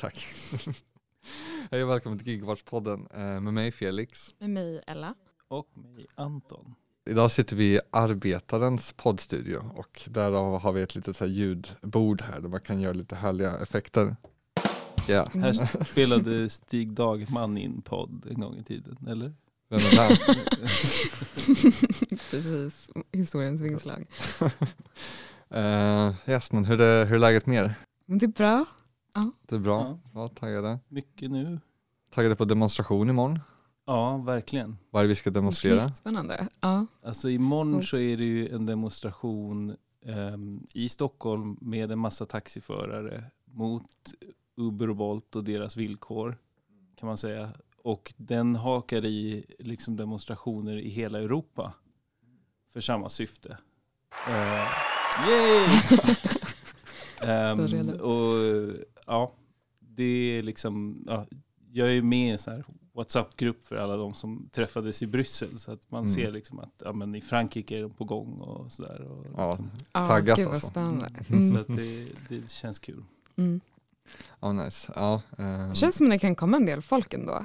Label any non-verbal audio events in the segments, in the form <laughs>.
Tack. <laughs> Hej och välkommen till Gigwatch-podden eh, med mig Felix. Med mig Ella. Och mig Anton. Idag sitter vi i Arbetarens poddstudio och därav har vi ett litet så här ljudbord här där man kan göra lite härliga effekter. Ja, Här <laughs> spelade Stig Dagman in podd en gång i tiden, eller? vem är det? <laughs> Precis, historiens vingslag. Uh, yes, men hur är, hur är läget med er? Det är bra. Det är bra? Ja. Ja, taggade. Mycket nu. Taggade på demonstration imorgon. Ja, verkligen. Vad är det vi ska demonstrera? Spännande. Ja. Alltså imorgon så är det ju en demonstration ehm, i Stockholm med en massa taxiförare mot Uber och Bolt och deras villkor kan man säga. Och den hakar i liksom demonstrationer i hela Europa för samma syfte. Uh, yay! <laughs> Redo. och ja, det är liksom, ja, jag är med i en sån här WhatsApp-grupp för alla de som träffades i Bryssel. Så att man Mm. ser liksom att ja, men i Frankrike är de på gång och sådär. Och Ja, liksom, Taggat gud vad alltså. spännande. så Mm. att det, det känns kul. Mm. ja nice. Ja, eh, Det känns som det kan komma en del folk ändå.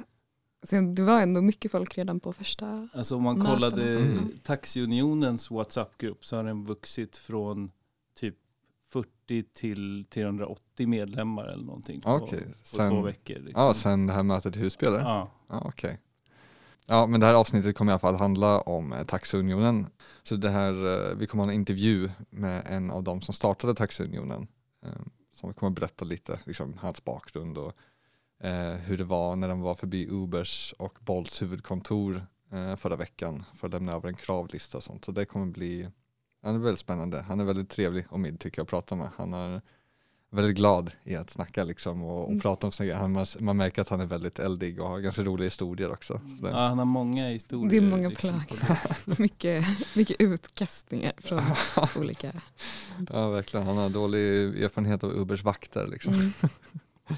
Så det var ändå mycket folk redan på första. Alltså om man Mötena. kollade Mm. Taxiunionens WhatsApp-grupp så har den vuxit från typ 40 till 380 medlemmar eller någonting på, på sen- två veckor. Liksom. ja, sen det här mötet i Husby eller? Ja. Ja, okej. Ja, men det här avsnittet kommer i alla fall handla om eh, Taxiunionen. Så det här, eh, vi kommer ha en intervju med en av dem som startade Taxiunionen. Eh, som kommer berätta lite, liksom hans bakgrund och eh, hur det var när de var förbi Ubers och Bolts huvudkontor eh, förra veckan för att lämna över en kravlista och sånt. Så det kommer bli, det är väldigt spännande. Han är väldigt trevlig och mild tycker jag att prata med. Han är väldigt glad i att snacka liksom och, och Mm. prata om sina grejer. Han, man, man märker att han är väldigt eldig och har ganska roliga historier också. Så det, ja, han har många historier. Det är många liksom, plagg. <laughs> Mycket, mycket utkastningar från olika. ja, verkligen. Han har dålig erfarenhet av Ubers vakter liksom. Mm. <laughs>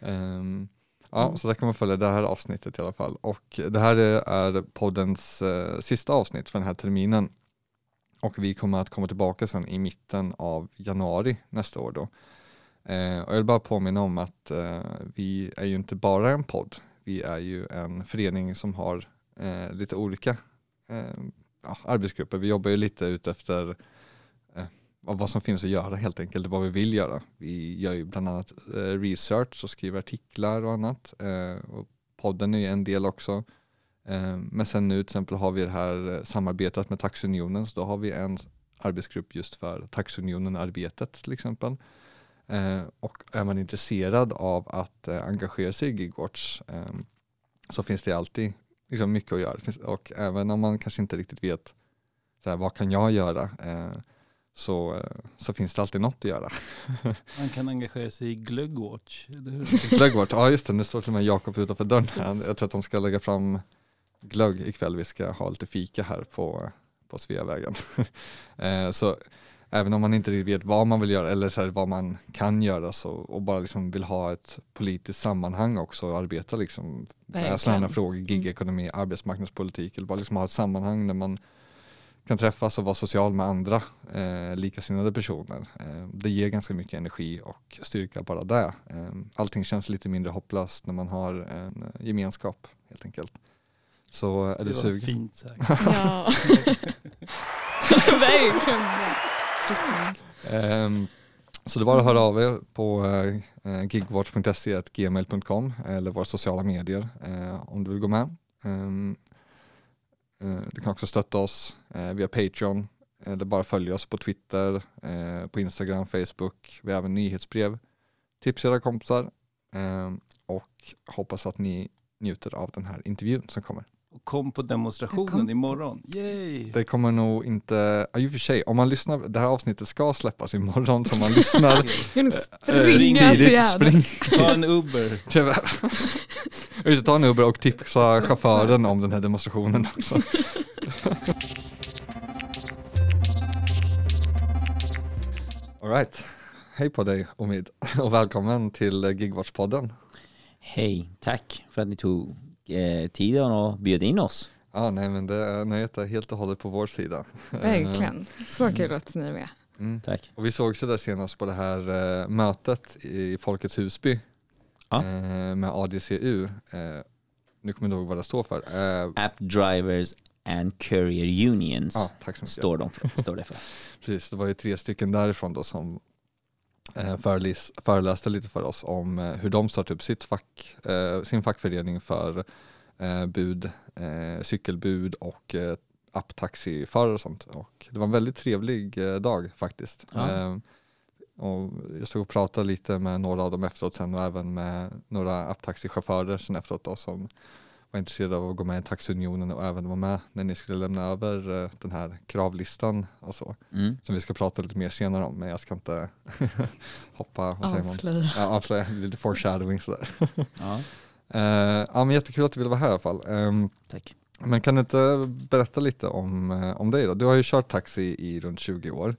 Ehm, ja, Mm. så där kan man följa det här avsnittet i alla fall. Och det här är, är poddens eh, sista avsnitt för den här terminen. Och vi kommer att komma tillbaka sen i mitten av januari nästa år då. Eh, och jag vill bara påminna om att eh, vi är ju inte bara en podd. Vi är ju en förening som har eh, lite olika eh, ja, arbetsgrupper. Vi jobbar ju lite ut efter eh, vad som finns att göra helt enkelt, vad vi vill göra. Vi gör ju bland annat eh, research och skriver artiklar och annat. Eh, och podden är ju en del också. Eh, men sen nu till exempel har vi det här eh, samarbetet med Taxunionen, så då har vi en arbetsgrupp just för Taxunionen-arbetet till exempel. Eh, och är man intresserad av att engagera sig i Gigwatch så finns det alltid liksom, mycket att göra. Och även om man kanske inte riktigt vet så här, vad kan jag göra så, så finns det alltid något att göra. <laughs> Man kan engagera sig i Glöggwatch, eller hur? Glöggvart, ja just det, nu står till och med Jakob utanför dörren här. Jag tror att de ska lägga fram glögg ikväll. Vi ska ha lite fika här på, på Sveavägen. <laughs> Eh, så även om man inte riktigt vet vad man vill göra eller så här, vad man kan göra så, och bara liksom vill ha ett politiskt sammanhang också och arbeta liksom med sådana Verkligen. frågor, gigekonomi, arbetsmarknadspolitik eller bara liksom ha ett sammanhang där man kan träffas och vara social med andra eh, likasinnade personer. Eh, det ger ganska mycket energi och styrka bara det. Eh, allting känns lite mindre hopplöst när man har en eh, gemenskap helt enkelt. Så är Det du var sugen? fint sagt. <laughs> Ja. <laughs> Verkligen. Ehm, så det var att höra av er på eh, gigwatch.se gmail.com eller våra sociala medier eh, om du vill gå med. Ehm, eh, du kan också stötta oss eh, via Patreon eller bara följa oss på Twitter, eh, på Instagram, Facebook. Vi har även nyhetsbrev. Tips era kompisar ehm, och hoppas att ni njuter av den här intervjun som kommer. Kom på demonstrationen kom. imorgon. Yay! Det kommer nog inte, ja, i och för sig, om man lyssnar, det här avsnittet ska släppas imorgon så man lyssnar <laughs> Eh, springa till tidigt, spring. Ta en Uber. <laughs> Tyvärr. Ta en Uber och tipsa chauffören om den här demonstrationen också. <laughs> Alright, hej på dig Omid och välkommen till Gigwatch-podden. Hej, tack för att ni tog eh, tiden och bjöd in oss. Ja, nej men det är nöjet är helt och hållet på vår sida. <laughs> Verkligen. Så kul att ni är med. Mm. Tack. Och vi sågs ju där senast på det här eh, mötet i Folkets Husby. Ja. eh, med ADCU. Eh, nu kommer jag inte ihåg vad det står för. App Drivers and Courier Unions ja, tack så mycket. står, de för, står det för. <laughs> Precis, det var ju tre stycken därifrån då som föreläs, föreläste lite för oss om eh, hur de startade upp sitt fack, eh, sin fackförening för eh, bud, eh, cykelbud och eh, apptaxiförare och sånt. Och det var en väldigt trevlig eh, dag faktiskt. Ja. Eh, och jag stod och pratade lite med några av dem efteråt sen och även med några apptaxichaufförer sen efteråt då, som var intresserade av att gå med i Taxiunionen och även vara med när ni skulle lämna över eh, den här kravlistan och så Mm. som vi ska prata lite mer senare om, men jag ska inte <laughs> hoppa, vad säger man? Avslöja. Ja, avslöja, lite foreshadowing sådär. <laughs> Ja, Eh, ja, men jättekul att du ville vara här i alla fall. Ehm, tack. men kan du inte berätta lite om, eh, om dig då? Du har ju kört taxi i runt 20 år.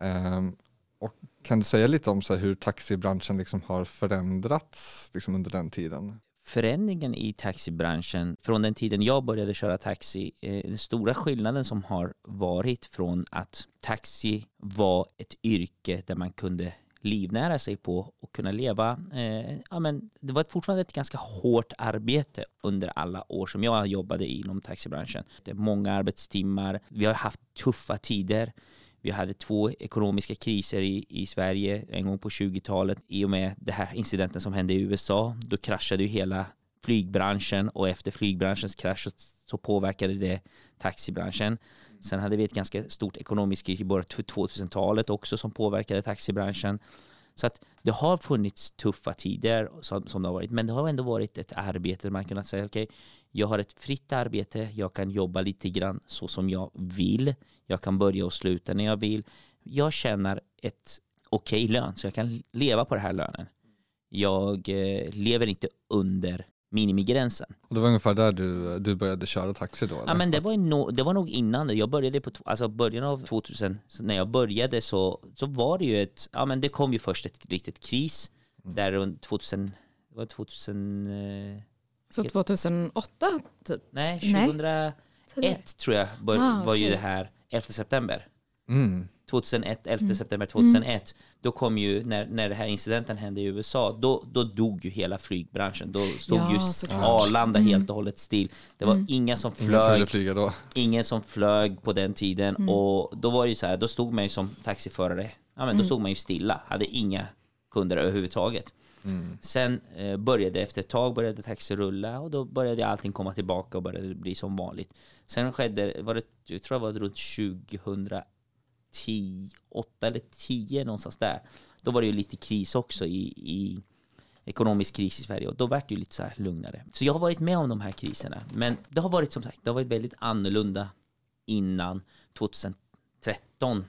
Ehm, och kan du säga lite om så här, hur taxibranschen liksom har förändrats liksom under den tiden? Förändringen i taxibranschen från den tiden jag började köra taxi, eh, den stora skillnaden som har varit från att taxi var ett yrke där man kunde livnära sig på och kunna leva. Eh, ja, men det var fortfarande ett ganska hårt arbete under alla år som jag jobbade inom taxibranschen. Det är många arbetstimmar. Vi har haft tuffa tider. Vi hade två ekonomiska kriser i, i Sverige en gång på 20-talet i och med det här incidenten som hände i USA. Då kraschade ju hela flygbranschen och efter flygbranschens krasch så, så påverkade det taxibranschen. Sen hade vi ett ganska stort ekonomiskt kris i början av 2000-talet också som påverkade taxibranschen. Så att det har funnits tuffa tider som, som det har varit, men det har ändå varit ett arbete där man kunnat säga okej, jag har ett fritt arbete, jag kan jobba lite grann så som jag vill, jag kan börja och sluta när jag vill. Jag tjänar ett okej lön, så jag kan leva på den här lönen. Jag eh, lever inte under minimigränsen. Och det var ungefär där du, du började köra taxi då? Eller? Ja, men det, var no, det var nog innan det. Jag började på alltså början av 2000. Så när jag började så, så var det ju ett, ja men det kom ju först ett riktigt kris. Mm. Där runt 2000, det var 2000, eh, Så 2008 typ? nej Nej. 2001 Tidigare. tror jag bör, Ah, var ju det här 11 september. Mm. 2001, 11 Mm. september 2001, då kom ju, när, när den här incidenten hände i USA, då, då dog ju hela flygbranschen. Då stod Ja, ju. Arlanda Mm. helt och hållet still. Det var inga som Ingen som ville flög, flyga då? ingen som flög på den tiden Mm. och då var det ju så här, då stod man ju som taxiförare, ja men då stod man ju stilla, hade inga kunder överhuvudtaget. Mm. Sen eh, började efter ett tag började taxi rulla och då började allting komma tillbaka och började bli som vanligt. Sen skedde, var det, jag tror det var runt 2010, 8 eller 10 någonstans där. Då var det ju lite kris också i, i ekonomisk kris i Sverige och då vart det ju lite så här lugnare. Så jag har varit med om de här kriserna. Men det har varit som sagt, det har varit väldigt annorlunda innan 2013,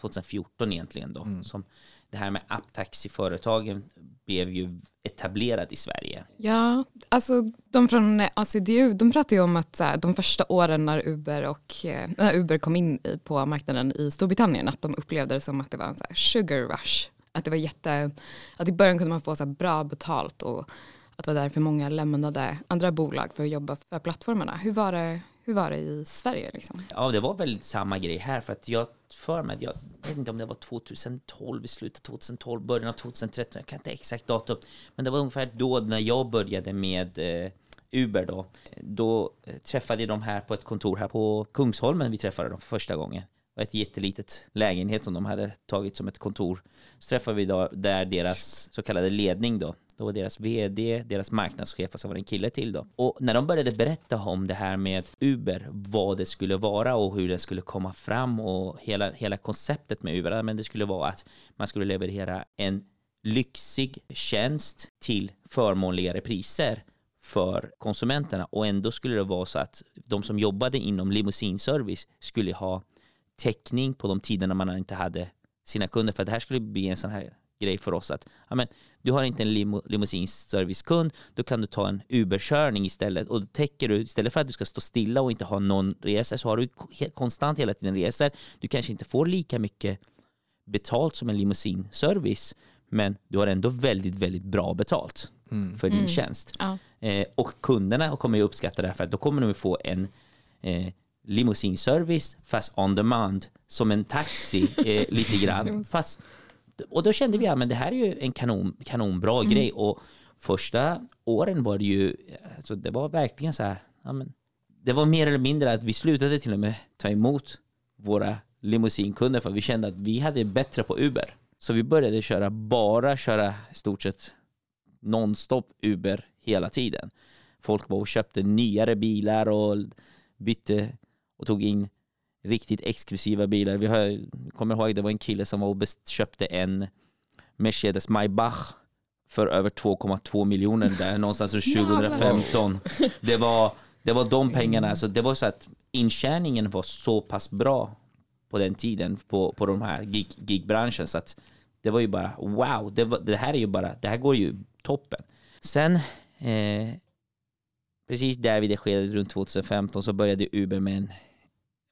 2014 egentligen då. Som det här med apptaxiföretagen blev ju etablerat i Sverige. Ja, alltså de från eh, ACDU, de pratar ju om att så här, de första åren när Uber, och, eh, när Uber kom in i, på marknaden i Storbritannien, att de upplevde det som att det var en så här sugar rush. Att det var jätte, att i början kunde man få så här bra betalt och att det var därför många lämnade andra bolag för att jobba för plattformarna. Hur var det, hur var det i Sverige liksom? Ja, det var väl samma grej här för att jag för mig att jag vet inte om det var 2012, i slutet av 2012, början av 2013, jag kan inte exakt datum, men det var ungefär då när jag började med eh, Uber då. Då eh, träffade jag dem här på ett kontor här på Kungsholmen, vi träffade dem för första gången. Det var ett jättelitet lägenhet som de hade tagit som ett kontor. Så träffade vi då, där deras så kallade ledning då. Då var deras vd, deras marknadschef och så var det en kille till då. Och när de började berätta om det här med Uber, vad det skulle vara och hur det skulle komma fram och hela, hela konceptet med Uber, men det skulle vara att man skulle leverera en lyxig tjänst till förmånligare priser för konsumenterna och ändå skulle det vara så att de som jobbade inom limousinservice skulle ha täckning på de tiderna man inte hade sina kunder för att det här skulle bli en sån här grej för oss att ja, men, du har inte en limo, limousinservicekund då kan du ta en Uberkörning istället och då täcker du istället för att du ska stå stilla och inte ha någon resa så har du konstant hela tiden resor. Du kanske inte får lika mycket betalt som en limousinservice men du har ändå väldigt, väldigt bra betalt Mm. för din Mm. tjänst. Ja. Eh, och kunderna kommer ju uppskatta det här för att då kommer de få en eh, limousinservice fast on demand som en taxi eh, lite grann. <laughs> Fast, och då kände vi att ja, men det här är ju en kanon, kanonbra grej och första åren var det ju, alltså det var verkligen så här, ja, men, det var mer eller mindre att vi slutade till och med ta emot våra limousinkunder för vi kände att vi hade bättre på Uber. Så vi började köra, bara köra i stort sett nonstop Uber hela tiden. Folk var och köpte nyare bilar och bytte och tog in riktigt exklusiva bilar. Vi har, kommer ihåg det var en kille som var och köpte en Mercedes Maybach för över 2,2 miljoner där <laughs> någonstans runt 2015. Det var, det var de pengarna, alltså det var så att intjäningen var så pass bra på den tiden på, på de här gig, gigbranschen så att det var ju bara wow, det, var, det här är ju bara, det här går ju toppen. Sen eh, precis där vid det skedet runt 2015 så började Uber med en,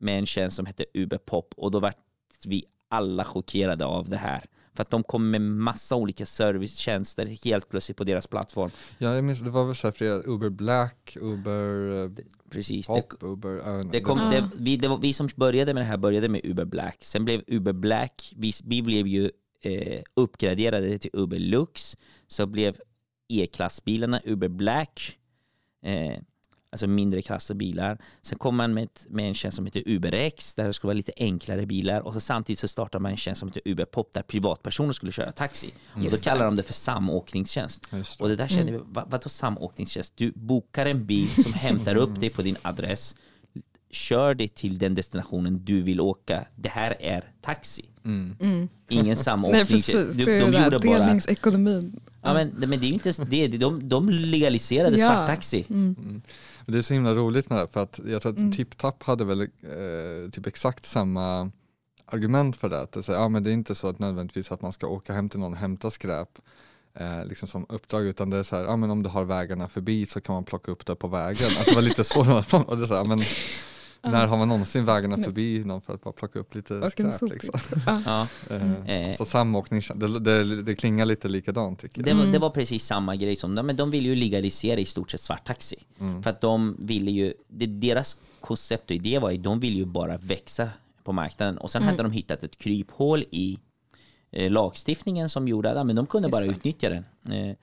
med en tjänst som hette Uber Pop och då var vi alla chockerade av det här. För att de kom med massa olika servicetjänster helt plötsligt på deras plattform. Ja, jag minns, det var väl så här flera, Uber Black, Uber eh, Precis. Pop, Det, Uber, det kom, Ah. det, vi, det var, vi som började med det här började med Uber Black. Sen blev Uber Black, vi, vi blev ju eh, uppgraderade till Uber Lux. Så blev E-klassbilarna Uber Black. Eh, alltså mindre klassebilar. Sen kom man med, ett, med en tjänst som heter UberX där det skulle vara lite enklare bilar och så samtidigt så startade man en tjänst som heter Uber Pop där privatpersoner skulle köra taxi. Och då kallar de det för samåkningstjänst. Det. Och det där kände vi, vad, vadå samåkningstjänst? Du bokar en bil som hämtar upp dig på din adress, kör dig till den destinationen du vill åka. Det här är taxi. Mm. Mm. Ingen <laughs> Nej samåkningstjänst. precis, De, det är de det gjorde bara... delningsekonomin. Ja, men, men det är ju inte det, de, de legaliserade Ja. svarttaxi. Det är så himla roligt med det för att jag tror att Mm. TipTap hade väl eh, typ exakt samma argument för det. Att det, säger, ja, men det är inte så att nödvändigtvis att man ska åka hem till någon och hämta skräp eh, liksom som uppdrag utan det är så här, ja, men om du har vägarna förbi så kan man plocka upp det på vägen. Att det var lite så. <laughs> och det är så här, men när har man någonsin vägarna förbi någon för att bara plocka upp lite skräp? Liksom. <laughs> Ja. Ja. Eh, Eh. Så samåkning, det, det, det klingar lite likadant tycker jag. Det, var, Mm. det var precis samma grej som men de ville ju legalisera i stort sett svarttaxi. Mm. För att de ville ju, det, deras koncept och idé var ju, de ville ju bara växa på marknaden och sen Mm. hade de hittat ett kryphål i eh, lagstiftningen som gjorde att men de kunde Just bara det. utnyttja den. Eh,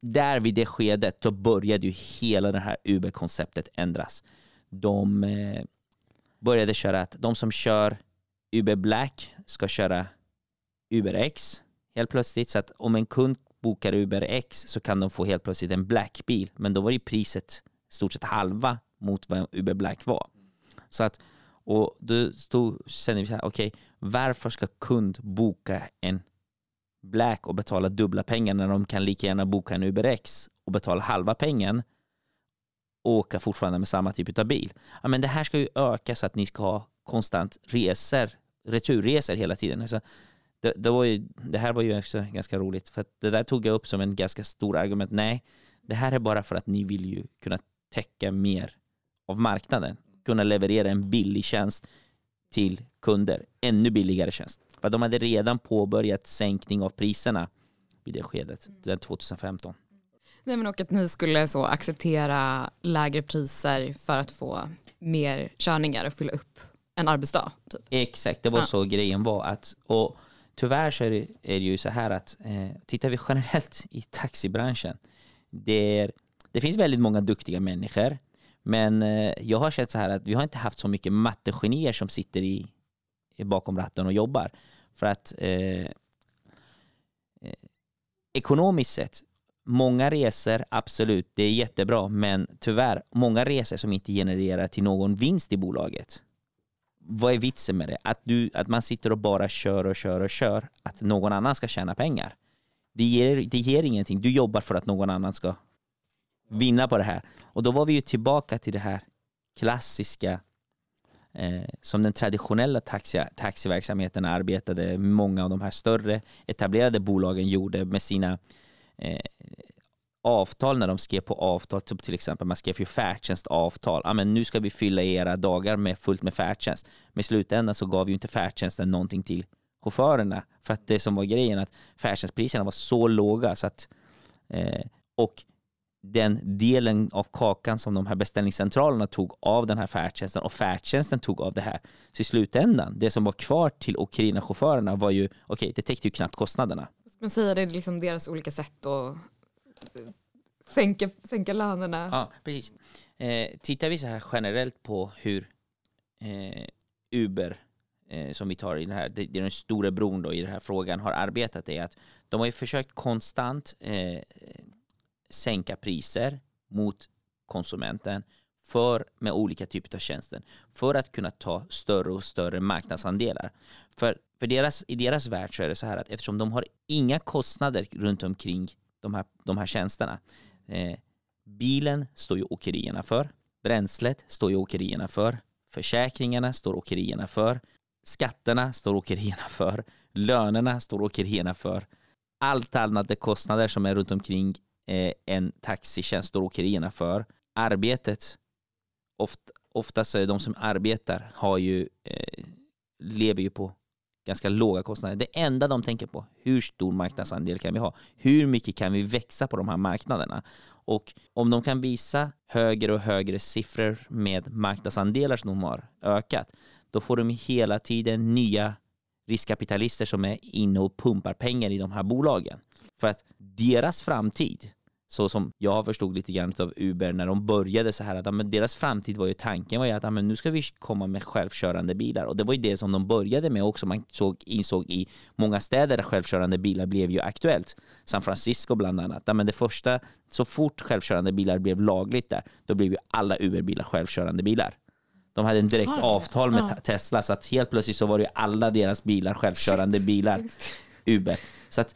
där vid det skedet, då började ju hela det här Uber-konceptet ändras. De eh, började köra att de som kör Uber Black ska köra Uber X helt plötsligt. Så att om en kund bokar Uber X så kan de få helt plötsligt en Black-bil. Men då var ju priset i stort sett halva mot vad Uber Black var. Så att, och då stod, kände vi så här, okej, varför ska kund boka en Black och betala dubbla pengar när de kan lika gärna boka en Uber X och betala halva pengen åka fortfarande med samma typ av bil. Ja, men det här ska ju öka så att ni ska ha konstant resor, returresor hela tiden. Alltså, det, det, var ju, det här var ju också ganska roligt för det där tog jag upp som en ganska stor argument. Nej, det här är bara för att ni vill ju kunna täcka mer av marknaden. Kunna leverera en billig tjänst till kunder. Ännu billigare tjänst. För de hade redan påbörjat sänkning av priserna vid det skedet, den 2015. Nej, men och att ni skulle så acceptera lägre priser för att få mer körningar och fylla upp en arbetsdag. Typ. Exakt, det var Ja. så grejen var. Att, och tyvärr så är det, är det ju så här att eh, tittar vi generellt i taxibranschen, det, är, det finns väldigt många duktiga människor, men eh, jag har sett så här att vi har inte haft så mycket mattegenier som sitter i, i bakom ratten och jobbar. För att eh, eh, ekonomiskt sett, många resor, absolut, det är jättebra, men tyvärr, många resor som inte genererar till någon vinst i bolaget vad är vitsen med det? Att, du, att man sitter och bara kör och kör och kör, att någon annan ska tjäna pengar. Det ger, det ger ingenting. Du jobbar för att någon annan ska vinna på det här. Och då var vi ju tillbaka till det här klassiska eh, som den traditionella taxi, taxiverksamheten arbetade, många av de här större etablerade bolagen gjorde med sina eh, avtal när de skrev på avtal, typ till exempel man skrev ju färdtjänstavtal, Ah, men nu ska vi fylla era dagar med fullt med färdtjänst. Men i slutändan så gav ju inte färdtjänsten någonting till chaufförerna för att det som var grejen att färdtjänstpriserna var så låga så att eh, och den delen av kakan som de här beställningscentralerna tog av den här färdtjänsten och färdtjänsten tog av det här. Så i slutändan, det som var kvar till åkerierna-chaufförerna var ju, okej, det täckte ju knappt kostnaderna. Men säga, det är liksom deras olika sätt att eh, sänka, sänka lönerna. Ja, precis. Eh, tittar vi så här generellt på hur eh, Uber, eh, som vi tar i den här, det, det är den stora bron då i den här frågan, har arbetat är att de har ju försökt konstant eh, sänka priser mot konsumenten för med olika typer av tjänster för att kunna ta större och större marknadsandelar. För, för deras, i deras värld så är det så här att eftersom de har inga kostnader runt omkring de här, de här tjänsterna. Eh, bilen står ju åkerierna för, bränslet står ju åkerierna för, försäkringarna står åkerierna för, skatterna står åkerierna för, lönerna står åkerierna för. Allt annat de kostnader som är runt omkring eh, en taxitjänst står åkerierna för. Arbetet, ofta, oftast är de som arbetar har ju, eh, lever ju på ganska låga kostnader. Det enda de tänker på, hur stor marknadsandel kan vi ha? Hur mycket kan vi växa på de här marknaderna? Och om de kan visa högre och högre siffror med marknadsandelar som de har ökat, då får de hela tiden nya riskkapitalister som är inne och pumpar pengar i de här bolagen. För att deras framtid så som jag förstod lite grann av Uber när de började så här att men deras framtid var ju tanken var ju att men nu ska vi komma med självkörande bilar och det var ju det som de började med också man såg, insåg i många städer där självkörande bilar blev ju aktuellt San Francisco bland annat men det första så fort självkörande bilar blev lagligt där då blev ju alla Uber-bilar självkörande bilar de hade en direkt avtal med Ja. Tesla så att helt plötsligt så var det ju alla deras bilar självkörande Shit. bilar. Uber. Så att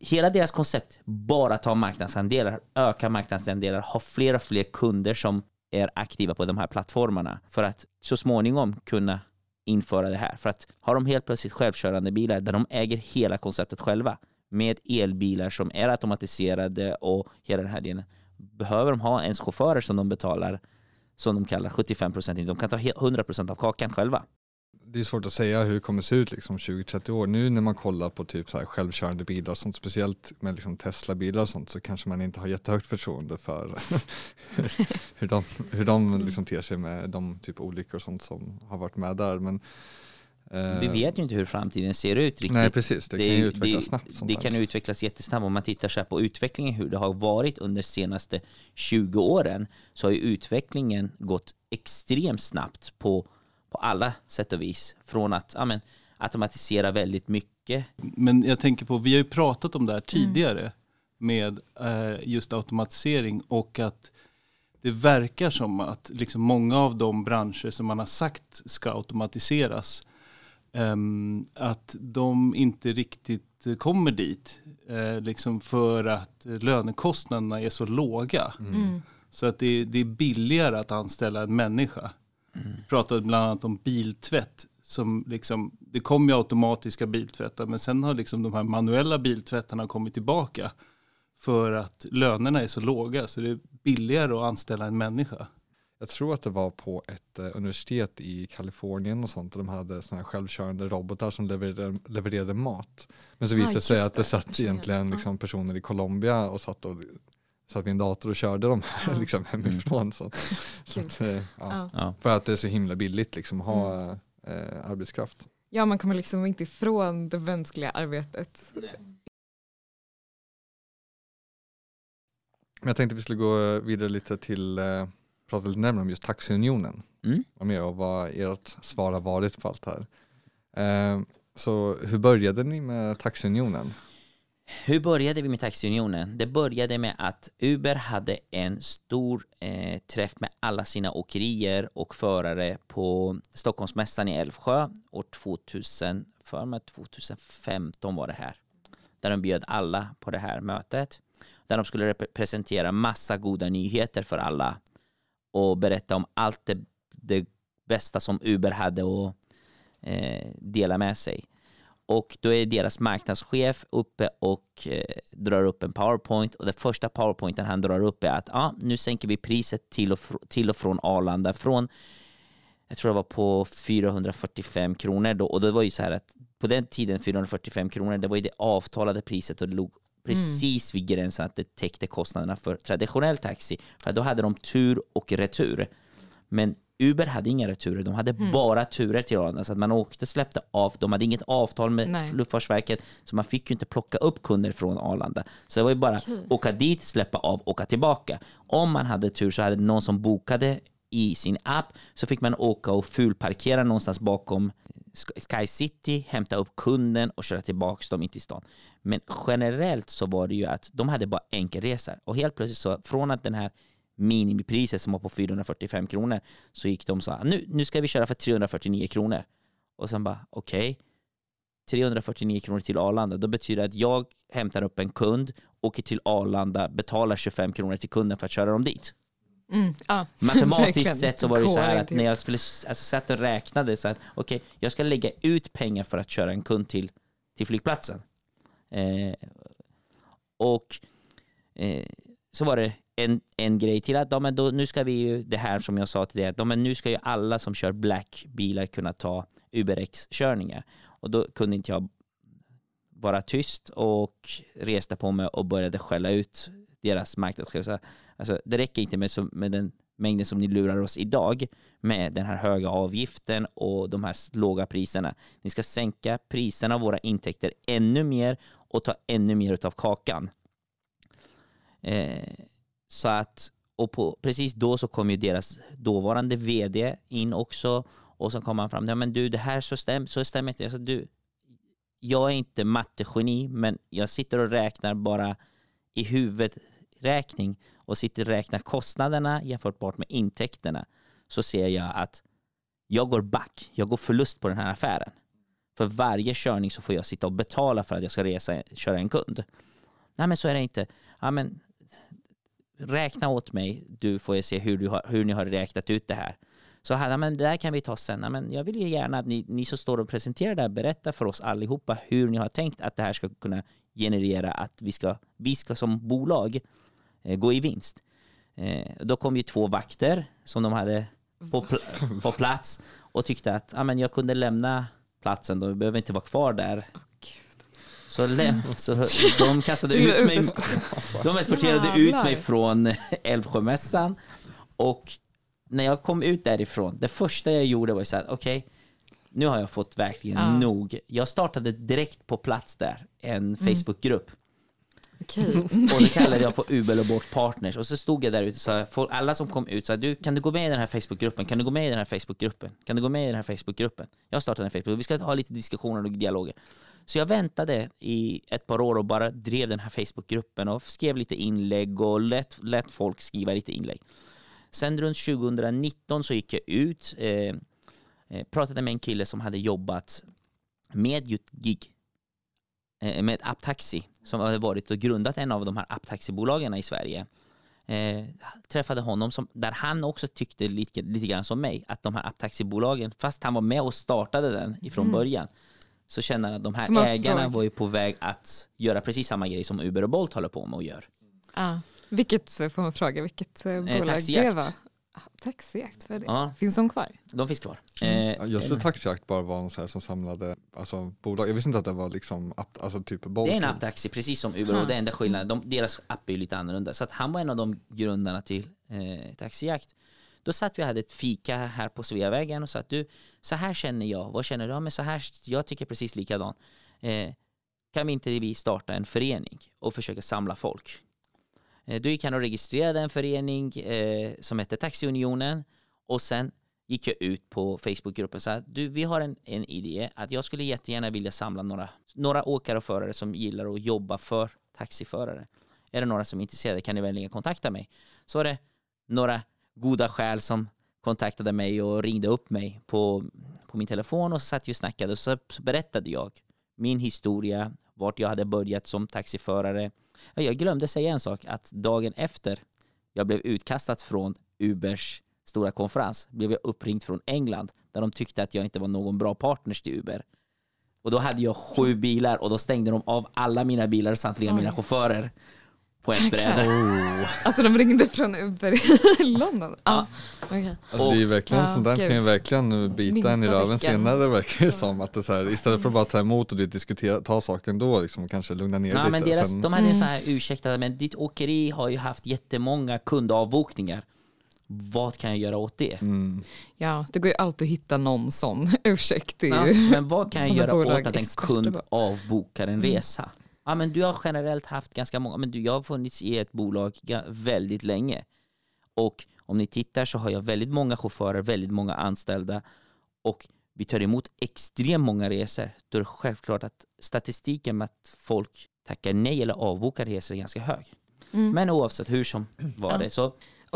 hela deras koncept, bara ta marknadsandelar, öka marknadsandelar, ha fler och fler kunder som är aktiva på de här plattformarna för att så småningom kunna införa det här. För att har de helt plötsligt självkörande bilar där de äger hela konceptet själva med elbilar som är automatiserade och hela den här delen. Behöver de ha ens chaufförer som de betalar som de kallar 75 procent. de kan ta 100 procent av kakan själva. Det är svårt att säga hur det kommer se ut liksom 20-30 år. Nu när man kollar på typ så här självkörande bilar och sånt, speciellt med liksom Tesla-bilar och sånt, så kanske man inte har jättehögt förtroende för <laughs> hur de, hur de liksom ter sig med de typ olyckor och sånt som har varit med där. Men, eh, Vi vet ju inte hur framtiden ser ut riktigt. Nej precis, det, kan ju utvecklas det, snabbt. Sånt Det kan utvecklas jättesnabbt. Om man tittar så på utvecklingen, hur det har varit under de senaste 20 åren, så har ju utvecklingen gått extremt snabbt på, på alla sätt och vis. Från att ja, men, automatisera väldigt mycket. Men jag tänker på, vi har ju pratat om det här tidigare med eh, just automatisering och att det verkar som att liksom många av de branscher som man har sagt ska automatiseras, ehm, att de inte riktigt kommer dit. Eh, liksom för att lönekostnaderna är så låga. Mm. Så att det, det är billigare att anställa en människa. Pratade bland annat om biltvätt. Som liksom, det kom ju automatiska biltvättar men sen har liksom de här manuella biltvättarna kommit tillbaka. För att lönerna är så låga så det är billigare att anställa en människa. Jag tror att det var på ett eh, universitet i Kalifornien och sånt och de hade sådana här självkörande robotar som levererade, levererade mat. Men så Ah, visade det sig att det satt egentligen Ja. liksom personer i Colombia och satt, och, satt en dator och körde dem här Ja. liksom hemifrån. Så, <laughs> så att, eh, ja. Ja. För att det är så himla billigt liksom att ha Mm. eh, arbetskraft. ja, man kommer liksom inte ifrån det mänskliga arbetet. Men jag tänkte vi skulle gå vidare lite till, eh, prata lite närmare om just taxiunionen. Mm. Och mer och vad ert svar har varit på allt det här. Eh, så hur började ni med taxiunionen? Hur började vi med Taxiunionen? Det började med att Uber hade en stor eh, träff med alla sina åkerier och förare på Stockholmsmässan i Älvsjö år 2000, för mig 2015 var det här. Där de bjöd alla på det här mötet. Där de skulle rep- presentera massa goda nyheter för alla och berätta om allt det, det bästa som Uber hade att eh, dela med sig. Och då är deras marknadschef uppe och eh, drar upp en powerpoint. Och det första powerpointen han drar upp är att ah, nu sänker vi priset till och, fr- till och från Arlanda från jag tror det var på 445 kronor då. Och det var ju så här att på den tiden 445 kronor det var ju det avtalade priset och det låg precis vid gränsen att det täckte kostnaderna för traditionell taxi. För då hade de tur och retur. Men Uber hade inga returer, de hade bara turer till Arlanda. Så att man åkte, släppte av, de hade inget avtal med Nej. Luftfartsverket, så man fick ju inte plocka upp kunder från Arlanda. Så det var ju bara åka dit, släppa av, åka tillbaka. Om man hade tur så hade någon som bokade i sin app, så fick man åka och fulparkera någonstans bakom Sky City, hämta upp kunden och köra tillbaka dem in till stan. Men generellt så var det ju att de hade bara enkelresor och helt plötsligt så från att den här minimipriset som var på 445 kronor så gick de och sa nu, nu ska vi köra för 349 kronor. Och sen bara okej, 349 kronor till Arlanda, då betyder det att jag hämtar upp en kund, åker till Arlanda, betalar 25 kronor till kunden för att köra dem dit. Mm, <laughs> verkligen. Matematiskt sett så var det så här att när jag skulle alltså, satt och räknade så att okej, jag ska lägga ut pengar för att köra en kund till, till flygplatsen. Eh, och eh, så var det en, en grej till att ja, men då, nu ska vi ju, det här som jag sa till dig, att ja, men nu ska ju alla som kör black-bilar kunna ta UberX-körningar. Och då kunde inte jag vara tyst och reste på mig och började skälla ut deras marknadschef. Alltså, det räcker inte med, med den mängden som ni lurar oss idag med den här höga avgiften och de här låga priserna. Ni ska sänka priserna av våra intäkter ännu mer och ta ännu mer av kakan. Eh, så att, och på, precis då så kom ju deras dåvarande vd in också och så kom han fram, ja men du det här så, stäm, så stämmer inte. Jag sa, du, jag är inte mattegeni men jag sitter och räknar bara i huvudräkning och sitter och räknar kostnaderna jämfört med intäkterna så ser jag att jag går back, jag går förlust på den här affären. För varje körning så får jag sitta och betala för att jag ska resa, köra en kund. Nej men så är det inte. Ja, men, räkna åt mig, du får jag se hur, du har, hur ni har räknat ut det här. Så han men det där kan vi ta sen. Men jag vill ju gärna att ni, ni som står och presenterar det här berättar för oss allihopa hur ni har tänkt att det här ska kunna generera att vi ska, vi ska som bolag eh, gå i vinst. Eh, då kom ju två vakter som de hade på, pl- på plats och tyckte att men jag kunde lämna platsen, då behöver inte vara kvar där. Så, läm- så de kastade <laughs> ut mig, <laughs> de eskorterade ut mig från Älvsjömässan och när jag kom ut därifrån, det första jag gjorde var så här, okej, nu har jag fått verkligen Ja. nog. Jag startade direkt på plats där, en Facebookgrupp. Okej. <laughs> Och det kallade jag för Uber och Bolt Partners. Och så stod jag där ute och sa, alla som kom ut sa, du kan du gå med i den här Facebookgruppen? Kan du gå med i den här Facebookgruppen? Kan du gå med i den här Facebookgruppen? Jag startade en Facebook, vi ska ha lite diskussioner och dialoger. Så jag väntade i ett par år och bara drev den här Facebookgruppen och skrev lite inlägg och lät, lät folk skriva lite inlägg. Sen runt 2019 så gick jag ut, eh, eh, pratade med en kille som hade jobbat med gig eh, med apptaxi som hade varit och grundat en av de här apptaxibolagen i Sverige. Eh, träffade honom som, där han också tyckte lite, lite grann som mig att de här apptaxibolagen, fast han var med och startade den ifrån början, så kände han att de här man ägarna var ju på väg att göra precis samma grej som Uber och Bolt håller på med och gör. Ja. Vilket, får man fråga, vilket eh, bolag det taxijakt. var? Ah, Taxijakt, vad är det? Ja. Finns de kvar? De finns kvar. Mm. Eh, Jag trodde taxijakt bara var en så här som samlade alltså, bolag. Jag visste inte att det var liksom, app- alltså typ Bolt. Det är en apptaxi, precis som Uber. Och Ah. det enda skillnaden, de, deras app är ju lite annorlunda. Så att han var en av de grundarna till eh, Taxijakt. Då satt vi och hade ett fika här på Sveavägen och sa att du, så här känner jag. Vad känner du? Ja, men så här, jag tycker precis likadant. Eh, kan vi inte vi starta en förening och försöka samla folk? Eh, då gick han och registrerade en förening eh, som hette Taxiunionen och sen gick jag ut på Facebookgruppen och sa att du, vi har en, en idé att jag skulle jättegärna vilja samla några, några åkare och förare som gillar att jobba för taxiförare. Är det några som är intresserade kan ni vänligen kontakta mig. Så var det några goda skäl som kontaktade mig och ringde upp mig på, på min telefon och så satt vi och snackade och så, berättade jag min historia, vart jag hade börjat som taxiförare. Ja, Jag glömde säga en sak, att dagen efter jag blev utkastad från Ubers stora konferens blev jag uppringd från England där de tyckte att jag inte var någon bra partner till Uber. Och då hade jag sju bilar och då stängde de av alla mina bilar samtliga mina chaufförer på ett bräde. Alltså de ringde från Uber i <laughs> London? Ja. okej. Alltså, det är ju verkligen, Ja, sånt där kan ju verkligen nu bita en i röven senare verkar det som. Att det är så här, istället för att bara ta emot och diskutera, ta saken då liksom, och kanske lugna ner Ja, lite. men deras, Sen, de hade en Mm. sån här ursäkt, att, men ditt åkeri har ju haft jättemånga kundavbokningar. vad kan jag göra åt det? Mm. Ja, det går ju alltid att hitta någon sån <laughs> ursäkt. Ja, ju men vad kan jag göra åt att en kund avbokar en Mm. resa? Ja, men du har generellt haft ganska många, men du, jag har funnits i ett bolag väldigt länge. Och om ni tittar så har jag väldigt många chaufförer, väldigt många anställda och vi tar emot extremt många resor. Då är det självklart att statistiken med att folk tackar nej eller avbokar resor är ganska hög. Mm. Men oavsett hur som var Ja. det så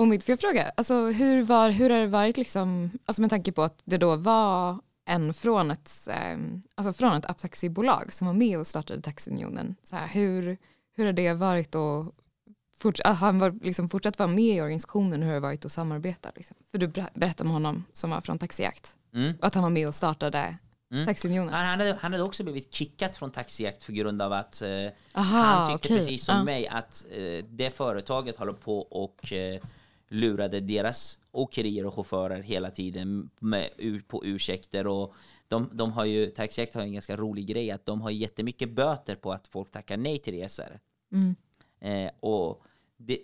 mitt, får jag fråga, alltså, hur, var, hur har det varit liksom, alltså med tanke på att det då var en från ett, eh, alltså från ett apptaxibolag som var med och startade Taxiunionen. Så här, hur, hur har det varit att forts- han var liksom fortsatt vara med i organisationen, hur har det varit att samarbeta? Liksom? För du ber- berättade om honom som var från Taxijakt mm. att han var med och startade Mm. Taxiunionen. han, han, hade, han hade också blivit kickad från taxijakt för grund av att eh, Aha, han tyckte okej. precis som Ja. mig att eh, det företaget håller på och eh, lurade deras åkerier och chaufförer hela tiden med, på ursäkter och de, de har ju, Taxijakt har en ganska rolig grej att de har jättemycket böter på att folk tackar nej till resor. Mm. Eh, och det,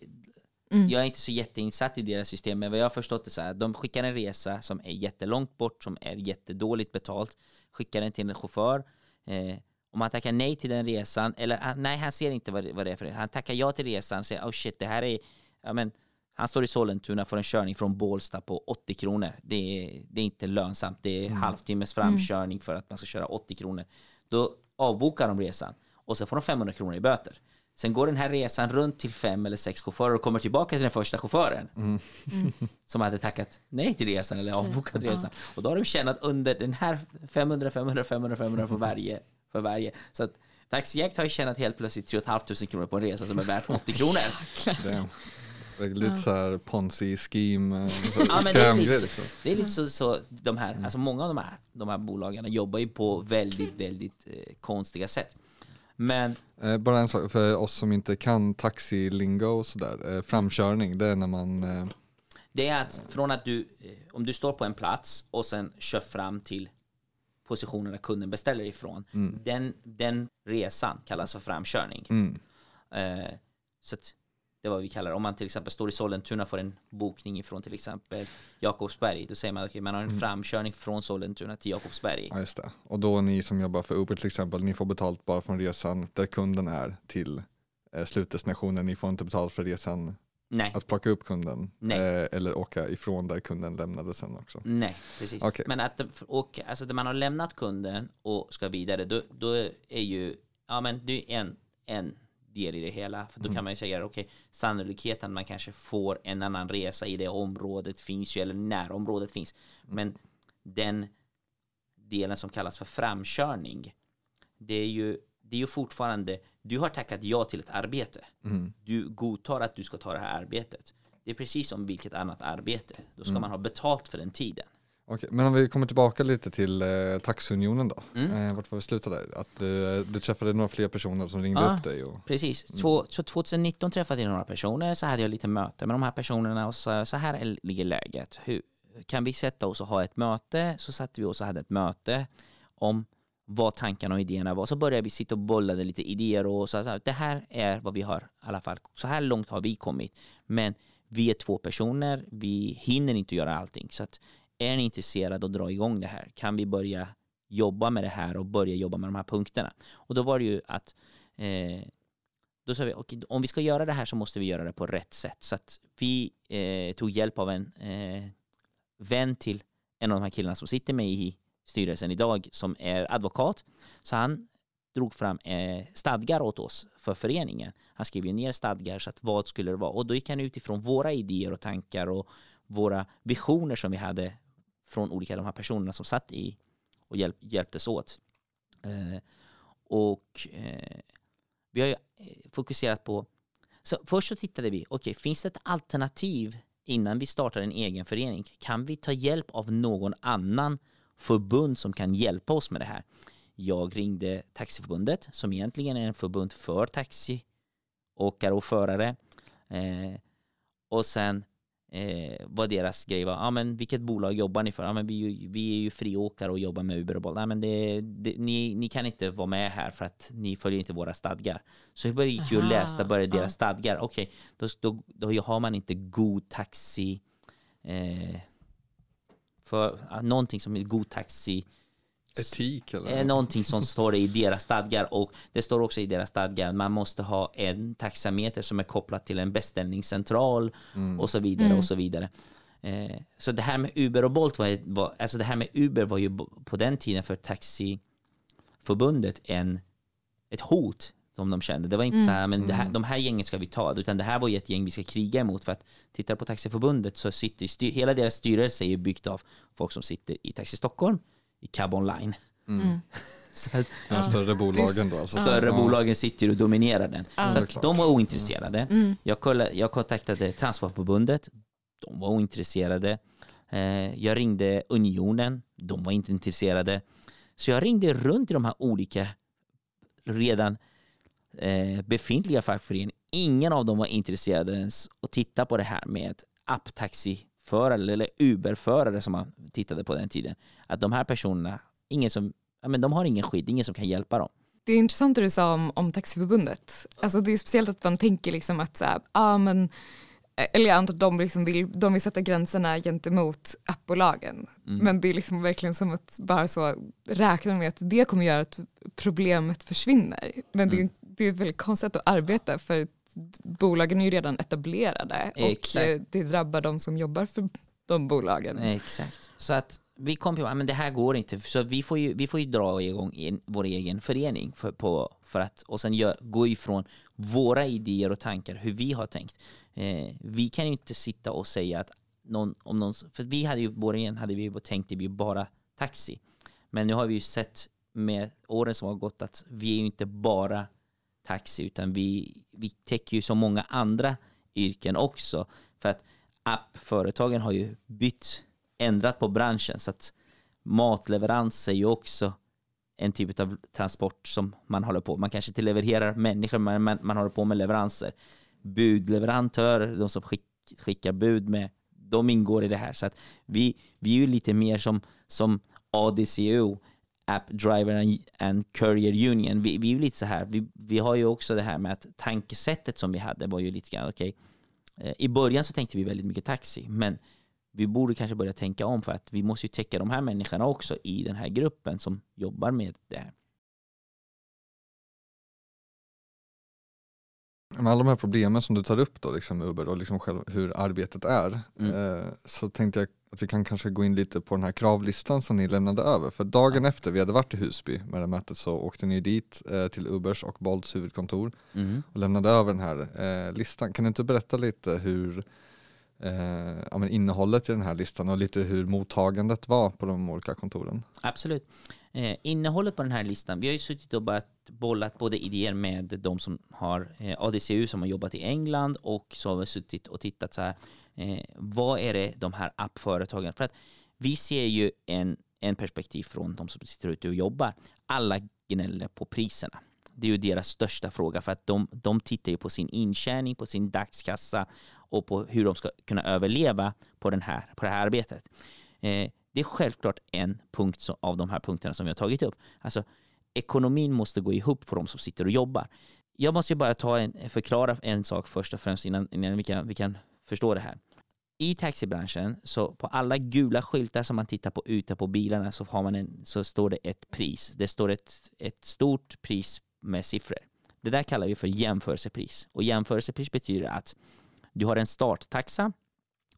Mm. Jag är inte så jätteinsatt i deras system, men vad jag har förstått är så här, de skickar en resa som är jättelångt bort, som är jättedåligt betalt, skickar den till en chaufför. Eh, om han tackar nej till den resan, eller han, nej han ser inte vad det, vad det är för Han tackar ja till resan, säger oh shit det här är, ja men han står i Sollentuna för en körning från Bålsta på 80 kronor. Det är, det är inte lönsamt, det är halvtimmes framkörning för att man ska köra 80 kronor. Då avbokar de resan och så får de 500 kronor i böter. Sen går den här resan runt till fem eller sex chaufförer och kommer tillbaka till den första chauffören. <laughs> Som hade tackat nej till resan eller avbokat resan. Och då har de tjänat under den här 500, 500, 500, 500 för varje. För varje. Så att Taxijakt har ju tjänat helt plötsligt 3 500 kronor på en resa som är värd 80 kronor. <laughs> Det är lite så här ponzi scheme, eh, så- Ja, men det är lite, liksom. det är lite så, så de här, alltså många av de här, de här bolagen jobbar ju på väldigt, väldigt eh, konstiga sätt. Men Eh, bara en sak för oss som inte kan taxilingo och sådär. Eh, framkörning, det är när man, eh, Det är att från att du, eh, om du står på en plats och sen kör fram till positionen där kunden beställer ifrån. Den, den resan kallas för framkörning. mm, Eh, så att det är vad vi kallar det. Om man till exempel står i Sollentuna får en bokning ifrån till exempel Jakobsberg. Då säger man att okay, man har en framkörning från Sollentuna till Jakobsberg. ja just det. Och då ni som jobbar för Uber till exempel, ni får betalt bara från resan där kunden är till eh, slutdestinationen. Ni får inte betalt för resan Nej, att plocka upp kunden eh, eller åka ifrån där kunden lämnade sen också. nej, precis. Okej. Men att och, alltså, där man har lämnat kunden och ska vidare, då, då är ju, ja men det är en, en del i det hela. För då kan man ju säga, okej, sannolikheten man kanske får en annan resa i det området finns ju, eller närområdet finns. Men den delen som kallas för framkörning, det är ju, det är ju fortfarande, du har tackat ja till ett arbete. Mm. Du godtar att du ska ta det här arbetet. Det är precis som vilket annat arbete. Då ska man ha betalt för den tiden. Okej, men om vi kommer tillbaka lite till eh, Taxunionen då. Mm. Eh, vart var vi slutade? Att du, du träffade några fler personer som ringde Ja. upp dig. Och, Precis. Två, så 2019 träffade jag några personer, så hade jag lite möte med de här personerna och så, så här är- ligger läget. Hur, kan vi sätta oss och ha ett möte? Så satte vi oss och hade ett möte om vad tankarna och idéerna var. Så började vi sitta och bollade lite idéer och så, så här, det här är vad vi har i alla fall. Så här långt har vi kommit. Men vi är två personer, vi hinner inte göra allting. Så att är ni intresserade att dra igång det här? Kan vi börja jobba med det här och börja jobba med de här punkterna? Och då var det ju att eh, då sa vi, okay, om vi ska göra det här så måste vi göra det på rätt sätt. Så att vi eh, tog hjälp av en eh, vän till en av de här killarna som sitter med i styrelsen idag som är advokat. Så han drog fram eh, stadgar åt oss för föreningen. Han skrev ju ner stadgar så att vad skulle det vara? Och då gick han utifrån våra idéer och tankar och våra visioner som vi hade från olika de här personerna som satt i och hjälp, hjälptes åt. Eh, och eh, vi har ju eh, fokuserat på så först så tittade vi, okej, finns det ett alternativ innan vi startar en egen förening? Kan vi ta hjälp av någon annan förbund som kan hjälpa oss med det här? Jag ringde Taxiförbundet som egentligen är en förbund för taxiåkare och förare. Eh, och sen eh, vad deras grej var, ja men vilket bolag jobbar ni för? Ja men vi, vi är ju friåkare och jobbar med Uber och Bolt. Nej men det, det, ni, ni kan inte vara med här för att ni följer inte våra stadgar. Så jag gick ju och läste, ja. deras stadgar. Okej, då, då, då har man inte god taxi eh, för någonting som är god taxi Etik eller? är någonting som står i deras stadgar och det står också i deras stadgar. Man måste ha en taxameter som är kopplad till en beställningscentral och så vidare och så vidare. Eh, så det här med Uber och Bolt var, var, alltså det här med Uber var ju på den tiden för taxiförbundet en, ett hot som de kände. Det var inte så här, men det här, de här gängen ska vi ta, utan det här var ju ett gäng vi ska kriga emot. För att tittar på Taxiförbundet så sitter styr, hela deras styrelse är byggt av folk som sitter i Taxi Stockholm, i Cab Online. <laughs> så att, De större bolagen då? Alltså. större Ja. bolagen sitter och dominerar den. Ja. Så att klart. de var ointresserade. Jag, kollade, jag kontaktade Transportförbundet, de var ointresserade. Eh, jag ringde Unionen, de var inte intresserade. Så jag ringde runt i de här olika redan eh, befintliga fackföreningarna. Ingen av dem var intresserade ens att titta på det här med apptaxiförare eller Uberförare som man tittade på den tiden. Att de här personerna, ingen som, ja, men de har ingen skydd, ingen som kan hjälpa dem. Det är intressant det du sa om, om Taxiförbundet. Alltså det är speciellt att man tänker liksom att så här, ah, men, eller jag antar att de, liksom vill, de vill sätta gränserna gentemot appbolagen. Men det är liksom verkligen som att bara så räkna med att det kommer göra att problemet försvinner. Men det, är, det är väldigt konstigt att arbeta för bolagen är ju redan etablerade och Exakt. eh, det drabbar de som jobbar för de bolagen. Exakt. Så att vi kom på att det här går inte. Så vi får ju, vi får ju dra igång vår egen förening för, på, för att, och sen gör, gå ifrån våra idéer och tankar, hur vi har tänkt. Eh, vi kan ju inte sitta och säga att någon, om någon, för vi hade ju, början hade vi tänkt det vi bara taxi. Men nu har vi ju sett med åren som har gått att vi är ju inte bara taxi utan vi, vi täcker ju så många andra yrken också. För att appföretagen har ju bytt, ändrat på branschen så att matleverans är ju också en typ av transport som man håller på Man kanske inte levererar människor men man, man håller på med leveranser. Budleverantörer, de som skick, skickar bud med, de ingår i det här. Så att vi, vi är ju lite mer som, som ADCO App Driver and, Courier Union. Vi, vi är ju lite så här, vi, vi har ju också det här med att tankesättet som vi hade var ju lite grann, okej, Eh, I början så tänkte vi väldigt mycket taxi, men vi borde kanske börja tänka om för att vi måste ju täcka de här människorna också i den här gruppen som jobbar med det här. Med alla de här problemen som du tar upp då, liksom Uber och liksom själv, hur arbetet är, Mm. eh, så tänkte jag att vi kan kanske gå in lite på den här kravlistan som ni lämnade över. För dagen efter vi hade varit i Husby med det här mötet så åkte ni dit eh, till Ubers och Bolts huvudkontor Mhm. och lämnade över den här eh, listan. Kan du inte berätta lite hur eh, ja, men innehållet i den här listan och lite hur mottagandet var på de olika kontoren? Absolut. Eh, innehållet på den här listan, vi har ju suttit och bara bollat både idéer med de som har eh, ADCU som har jobbat i England och så har vi suttit och tittat så här, eh, vad är det de här appföretagen, för att vi ser ju en, en perspektiv från de som sitter ute och jobbar. Alla gnäller på priserna. Det är ju deras största fråga för att de, de tittar ju på sin intjäning, på sin dagskassa och på hur de ska kunna överleva på, den här, på det här arbetet. Eh, det är självklart en punkt som, av de här punkterna som vi har tagit upp. Alltså, ekonomin måste gå ihop för de som sitter och jobbar. Jag måste ju bara ta en, förklara en sak först och främst innan, innan vi, kan, vi kan förstå det här. I taxibranschen, så på alla gula skyltar som man tittar på ute på bilarna så, har man en, så står det ett pris. Det står ett, ett stort pris med siffror. Det där kallar vi för jämförelsepris. Och jämförelsepris betyder att du har en starttaxa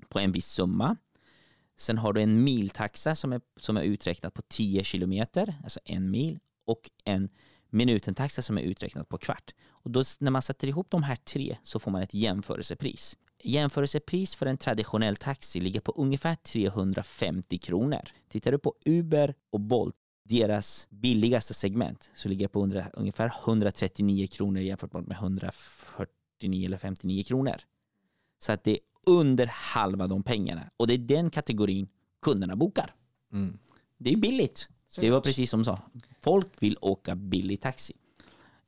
på en viss summa. Sen har du en miltaxa som är, som är uträknad på 10 kilometer, alltså en mil, och en minutentaxa som är uträknad på kvart. Och då, när man sätter ihop de här tre så får man ett jämförelsepris. Jämförelsepris för en traditionell taxi ligger på ungefär 350 kronor. Tittar du på Uber och Bolt, deras billigaste segment, så ligger det på undra, ungefär 139 kronor jämfört med 149 eller 59 kronor. Så att det är under halva de pengarna. Och det är den kategorin kunderna bokar. Mm. Det är billigt. Det var precis som sa. Folk vill åka billig taxi.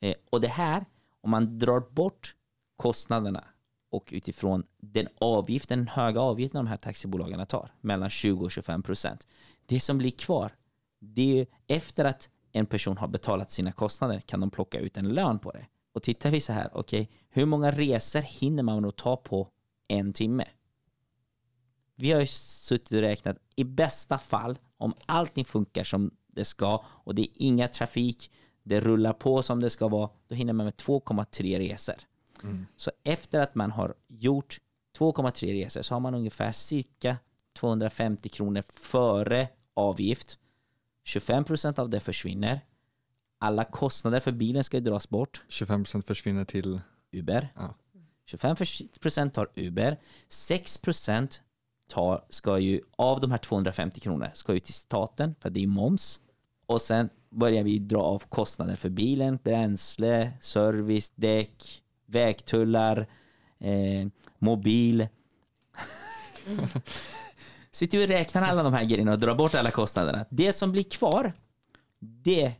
Eh, och det här, om man drar bort kostnaderna och utifrån den avgiften, den höga avgiften de här taxibolagen tar, mellan 20 och 25 procent. Det som blir kvar, det är efter att en person har betalat sina kostnader kan de plocka ut en lön på det. Och tittar vi så här, okej, hur många resor hinner man att ta på en timme? vi har ju suttit och räknat i bästa fall om allting funkar som det ska och det är inga trafik, det rullar på som det ska vara, då hinner man med 2,3 resor. Så efter att man har gjort 2,3 resor så har man ungefär cirka 250 kronor före avgift. 25% av det försvinner. Alla kostnader för bilen ska ju dras bort. 25% försvinner till, Uber. Ja. 25% tar Uber. 6% tar, ska ju, av de här 250 kronor ska ju till staten för det är moms. Och sen börjar vi dra av kostnader för bilen, bränsle, service, däck, vägtullar, eh, mobil. <laughs> Sitter vi och räknar alla de här grejerna och drar bort alla kostnaderna. Det som blir kvar, det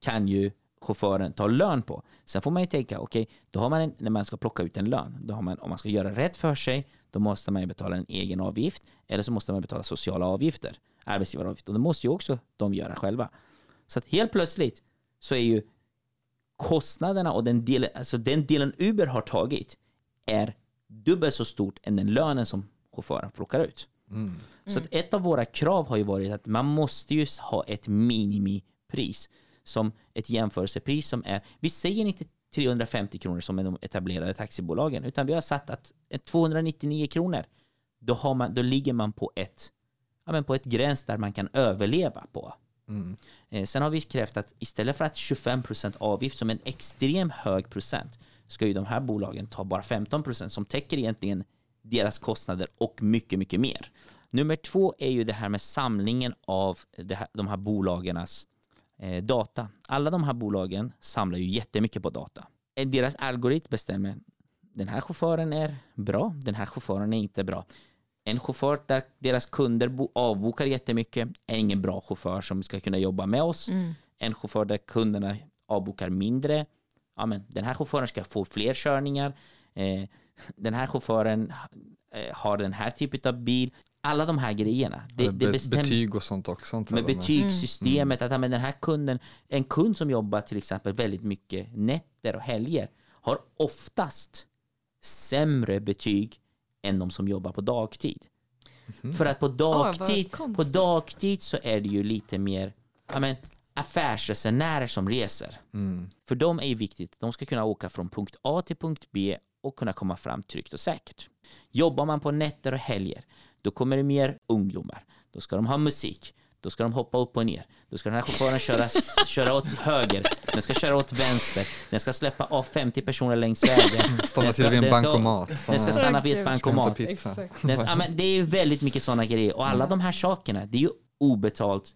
kan ju chauffören ta lön på. Sen får man ju tänka, okej, då har man en, när man ska plocka ut en lön, då har man, om man ska göra rätt för sig, då måste man ju betala en egen avgift, eller så måste man betala sociala avgifter, arbetsgivaravgifter, och det måste ju också de göra själva. Så att helt plötsligt så är ju kostnaderna och den delen, alltså den delen Uber har tagit är dubbelt så stort än den lönen som chauffören plockar ut. Så att ett av våra krav har ju varit att man måste ju ha ett minimipris som ett jämförelsepris som är, vi säger inte 350 kronor som är de etablerade taxibolagen, utan vi har satt att 299 kronor, då, har man, då ligger man på ett, ja, men på ett gräns där man kan överleva på. Mm. Eh, sen har vi krävt att istället för att 25% avgift som en extrem hög procent ska ju de här bolagen ta bara 15% som täcker egentligen deras kostnader och mycket, mycket mer. Nummer två är ju det här med samlingen av det här, de här bolagens eh, data. Alla de här bolagen samlar ju jättemycket på data. Eh, deras algoritm bestämmer den här chauffören är bra, den här chauffören är inte bra. En chaufför där deras kunder bo- avbokar jättemycket är ingen bra chaufför som ska kunna jobba med oss. En chaufför där kunderna avbokar mindre, ja, men den här chauffören ska få fler körningar. Eh, den här chauffören eh, har den här typen av bil. Alla de här grejerna. Det, Be- det bestämmer betyg och sånt också. med betygssystemet, att ja, men den här kunden, en kund som jobbar till exempel väldigt mycket nätter och helger har oftast sämre betyg än de som jobbar på dagtid. För att på dagtid, på konstigt. dagtid så är det ju lite mer ja, men, affärsresenärer som reser. För dem är ju viktigt, de ska kunna åka från punkt A till punkt B och kunna komma fram tryggt och säkert. Jobbar man på nätter och helger, då kommer det mer ungdomar. Då ska de ha musik. Då ska de hoppa upp och ner. Då ska den här chauffören köra, köra åt höger. Den ska köra åt vänster. Den ska släppa av 50 personer längs vägen. <laughs> Stanna till vid en bankomat. Den ska stanna vid ett bankomat. Den, ja, men det är ju väldigt mycket sådana grejer och alla de här sakerna, det är ju obetalt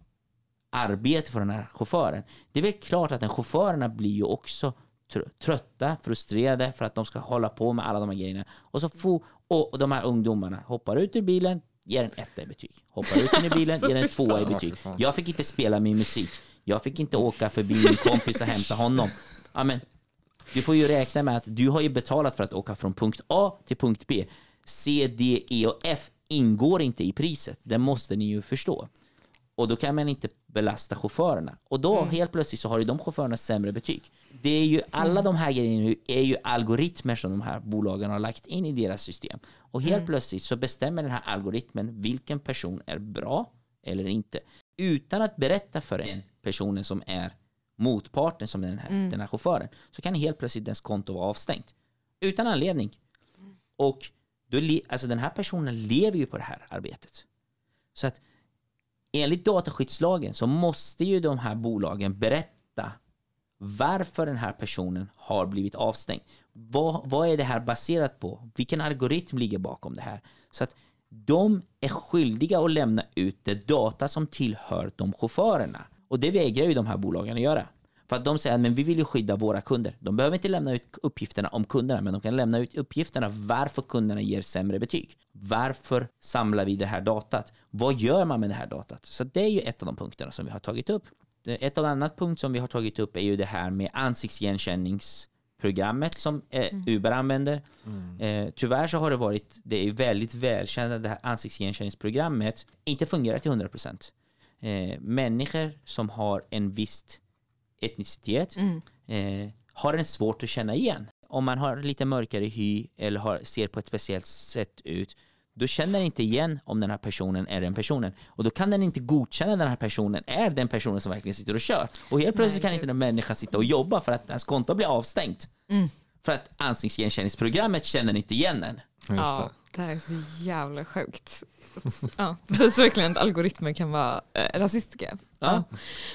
arbete för den här chauffören. Det är väl klart att den chaufförerna blir ju också tr- trötta, frustrerade för att de ska hålla på med alla de här grejerna. Och så får, och de här ungdomarna hoppar ut ur bilen, ger en etta i betyg. Hoppar ut ur bilen, ger en tvåa i betyg. Jag fick inte spela min musik. Jag fick inte åka förbi min kompis och hämta honom. Ja, men, du får ju räkna med att du har ju betalat för att åka från punkt A till punkt B. C, D, E och F ingår inte i priset. Det måste ni ju förstå. Och då kan man inte belasta chaufförerna. Och då helt plötsligt så har ju de chaufförerna sämre betyg. Det är ju, alla de här grejerna är ju algoritmer som de här bolagen har lagt in i deras system. Och helt plötsligt så bestämmer den här algoritmen vilken person är bra eller inte. Utan att berätta för den personen som är motparten som är den här, den här chauffören så kan helt plötsligt dens konto vara avstängt. Utan anledning. Och då, alltså den här personen lever ju på det här arbetet. Så att enligt dataskyddslagen så måste ju de här bolagen berätta varför den här personen har blivit avstängd. Vad, vad är det här baserat på? Vilken algoritm ligger bakom det här? Så att de är skyldiga att lämna ut det data som tillhör de chaufförerna. Och det vägrar ju de här bolagen att göra. För att de säger att vi vill ju skydda våra kunder. De behöver inte lämna ut uppgifterna om kunderna, men de kan lämna ut uppgifterna varför kunderna ger sämre betyg. Varför samlar vi det här datat? Vad gör man med det här datat? Så det är ju ett av de punkterna som vi har tagit upp. Ett av annat punkt som vi har tagit upp är ju det här med ansiktsigenkänningsprogrammet som eh, Uber använder. Eh, tyvärr så har det varit, det är väldigt välkänt att det här ansiktsigenkänningsprogrammet inte fungerar till 100%. Eh, människor som har en viss etnicitet eh, har en svårt att känna igen. Om man har lite mörkare hy eller har, ser på ett speciellt sätt ut, då känner den inte igen om den här personen är den personen. Och då kan den inte godkänna den här personen är den personen som verkligen sitter och kör. Och helt plötsligt Nej, kan inte den människan sitta och jobba för att ens konto blir avstängt. Mm. För att ansiktsigenkänningsprogrammet känner inte igen den. Just Ja, det. det här är så jävla sjukt. Ja, det visar verkligen att algoritmer kan vara eh, rasistiska. Ja.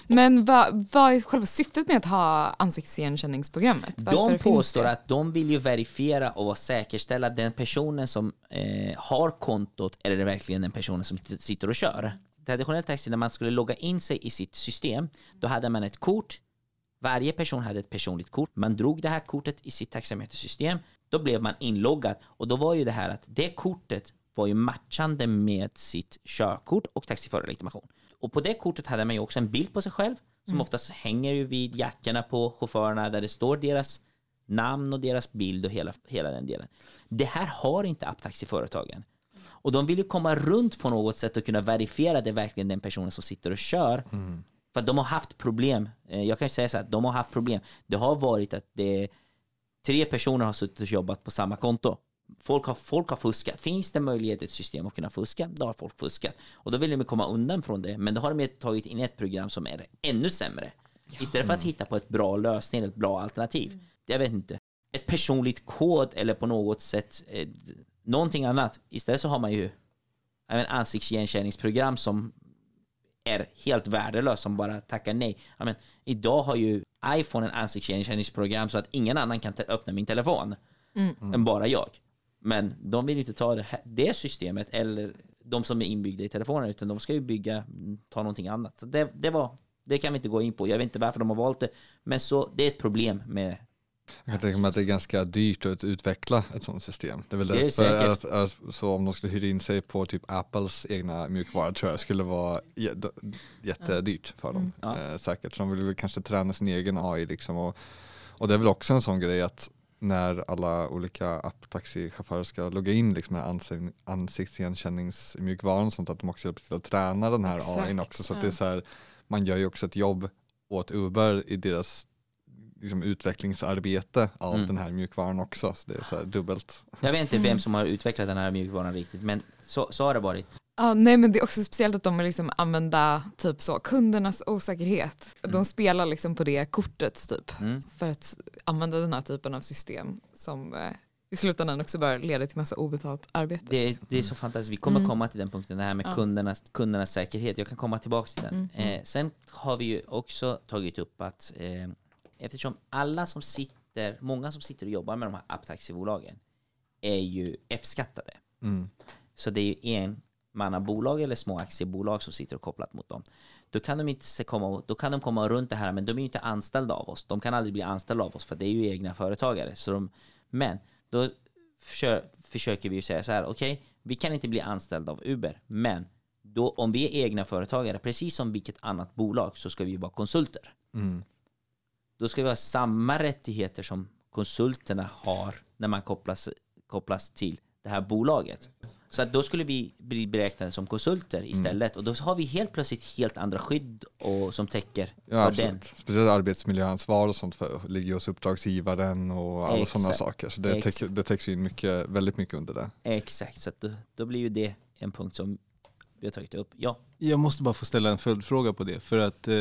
Men vad, vad är själva syftet med att ha ansiktsigenkänningsprogrammet? Varför De påstår att de vill ju verifiera och säkerställa att den personen som eh, har kontot är det verkligen den personen som sitter och kör. Traditionell taxi, när man skulle logga in sig i sitt system, då hade man ett kort. Varje person hade ett personligt kort. Man drog det här kortet i sitt taxametersystem. Då blev man inloggad och då var ju det här att det kortet var ju matchande med sitt körkort och taxiförarlegitimation. Och på det kortet hade man ju också en bild på sig själv som oftast hänger ju vid jackorna på chaufförerna där det står deras namn och deras bild och hela, hela den delen. Det här har inte apptaxiföretagen. Och de vill ju komma runt på något sätt och kunna verifiera det är verkligen den personen som sitter och kör. För att de har haft problem. Eh, Jag kan ju säga så här, de har haft problem. Det har varit att det tre personer har suttit och jobbat på samma konto. Folk har, folk har fuskat. Finns det möjlighet i ett system att kunna fuska, då har folk fuskat. Och då vill de komma undan från det. Men då har de tagit in ett program som är ännu sämre. Istället för att hitta på ett bra lösning, ett bra alternativ. Jag vet inte. Ett personligt kod eller på något sätt eh, någonting annat. Istället så har man ju en ansiktsigenkänningsprogram som är helt värdelös som bara tackar nej. Ja, men, idag har ju iPhone en ansiktsigenkänningsprogram så att ingen annan kan öppna min telefon än bara jag. Men de vill inte ta det, här, det systemet eller de som är inbyggda i telefonen utan de ska ju bygga, mm, ta någonting annat. Så det, det var, det kan vi inte gå in på. Jag vet inte varför de har valt det, men så det är ett problem med Jag kan tänka mig att det är ganska dyrt att utveckla ett sådant system. Det är väl Det är därför att, att, så om de skulle hyra in sig på typ Apples egna mjukvara tror jag skulle vara jä- jättedyrt för dem. Ja. Eh, säkert, så de vill väl kanske träna sin egen AI liksom. Och, och det är väl också en sån grej att när alla olika apptaxichaufförer ska logga in liksom med ansikt, ansiktsigenkänningsmjukvaran och sånt att de också hjälper till att träna den här Exakt, AI också. Så att ja. det är så här, man gör ju också ett jobb åt Uber i deras liksom, utvecklingsarbete av Mm. den här mjukvaran också. Så det är så här dubbelt. Jag vet inte Mm. vem som har utvecklat den här mjukvaran riktigt, men så, så har det varit. Ja, nej men det är också speciellt att de vill liksom använda typ så kundernas osäkerhet. De spelar liksom på det kortet typ Mm. för att använda den här typen av system som eh, i slutändan också bara leder till massa obetalt arbete. Det, det är så fantastiskt. Vi kommer Mm. komma till den punkten, det här med Ja. kundernas, kundernas säkerhet. Jag kan komma tillbaka till den. Mm. Eh, sen har vi ju också tagit upp att eh, eftersom alla som sitter, många som sitter och jobbar med de här apptaxibolagen är ju F-skattade. Mm. Så det är ju en mannabolag eller små aktiebolag som sitter och kopplat mot dem. Då kan de inte komma, då kan de komma runt det här, men de är ju inte anställda av oss. De kan aldrig bli anställda av oss, för det är ju egna företagare. Så de, men då försö, försöker vi ju säga så här, okej, vi kan inte bli anställda av Uber, men då, om vi är egna företagare, precis som vilket annat bolag, så ska vi vara konsulter. Mm. Då ska vi ha samma rättigheter som konsulterna har när man kopplas, kopplas till det här bolaget. Så att då skulle vi bli beräknade som konsulter istället och då har vi helt plötsligt helt andra skydd och, som täcker Ja, för den. absolut. Speciellt arbetsmiljöansvar och sånt för, ligger hos uppdragsgivaren och alla sådana saker. Så det, Exakt. täcker, det täcks in mycket, väldigt mycket under det. Exakt, så att då, då blir ju det en punkt som vi har tagit upp. Ja, Jag måste bara få ställa en följdfråga på det. För att eh,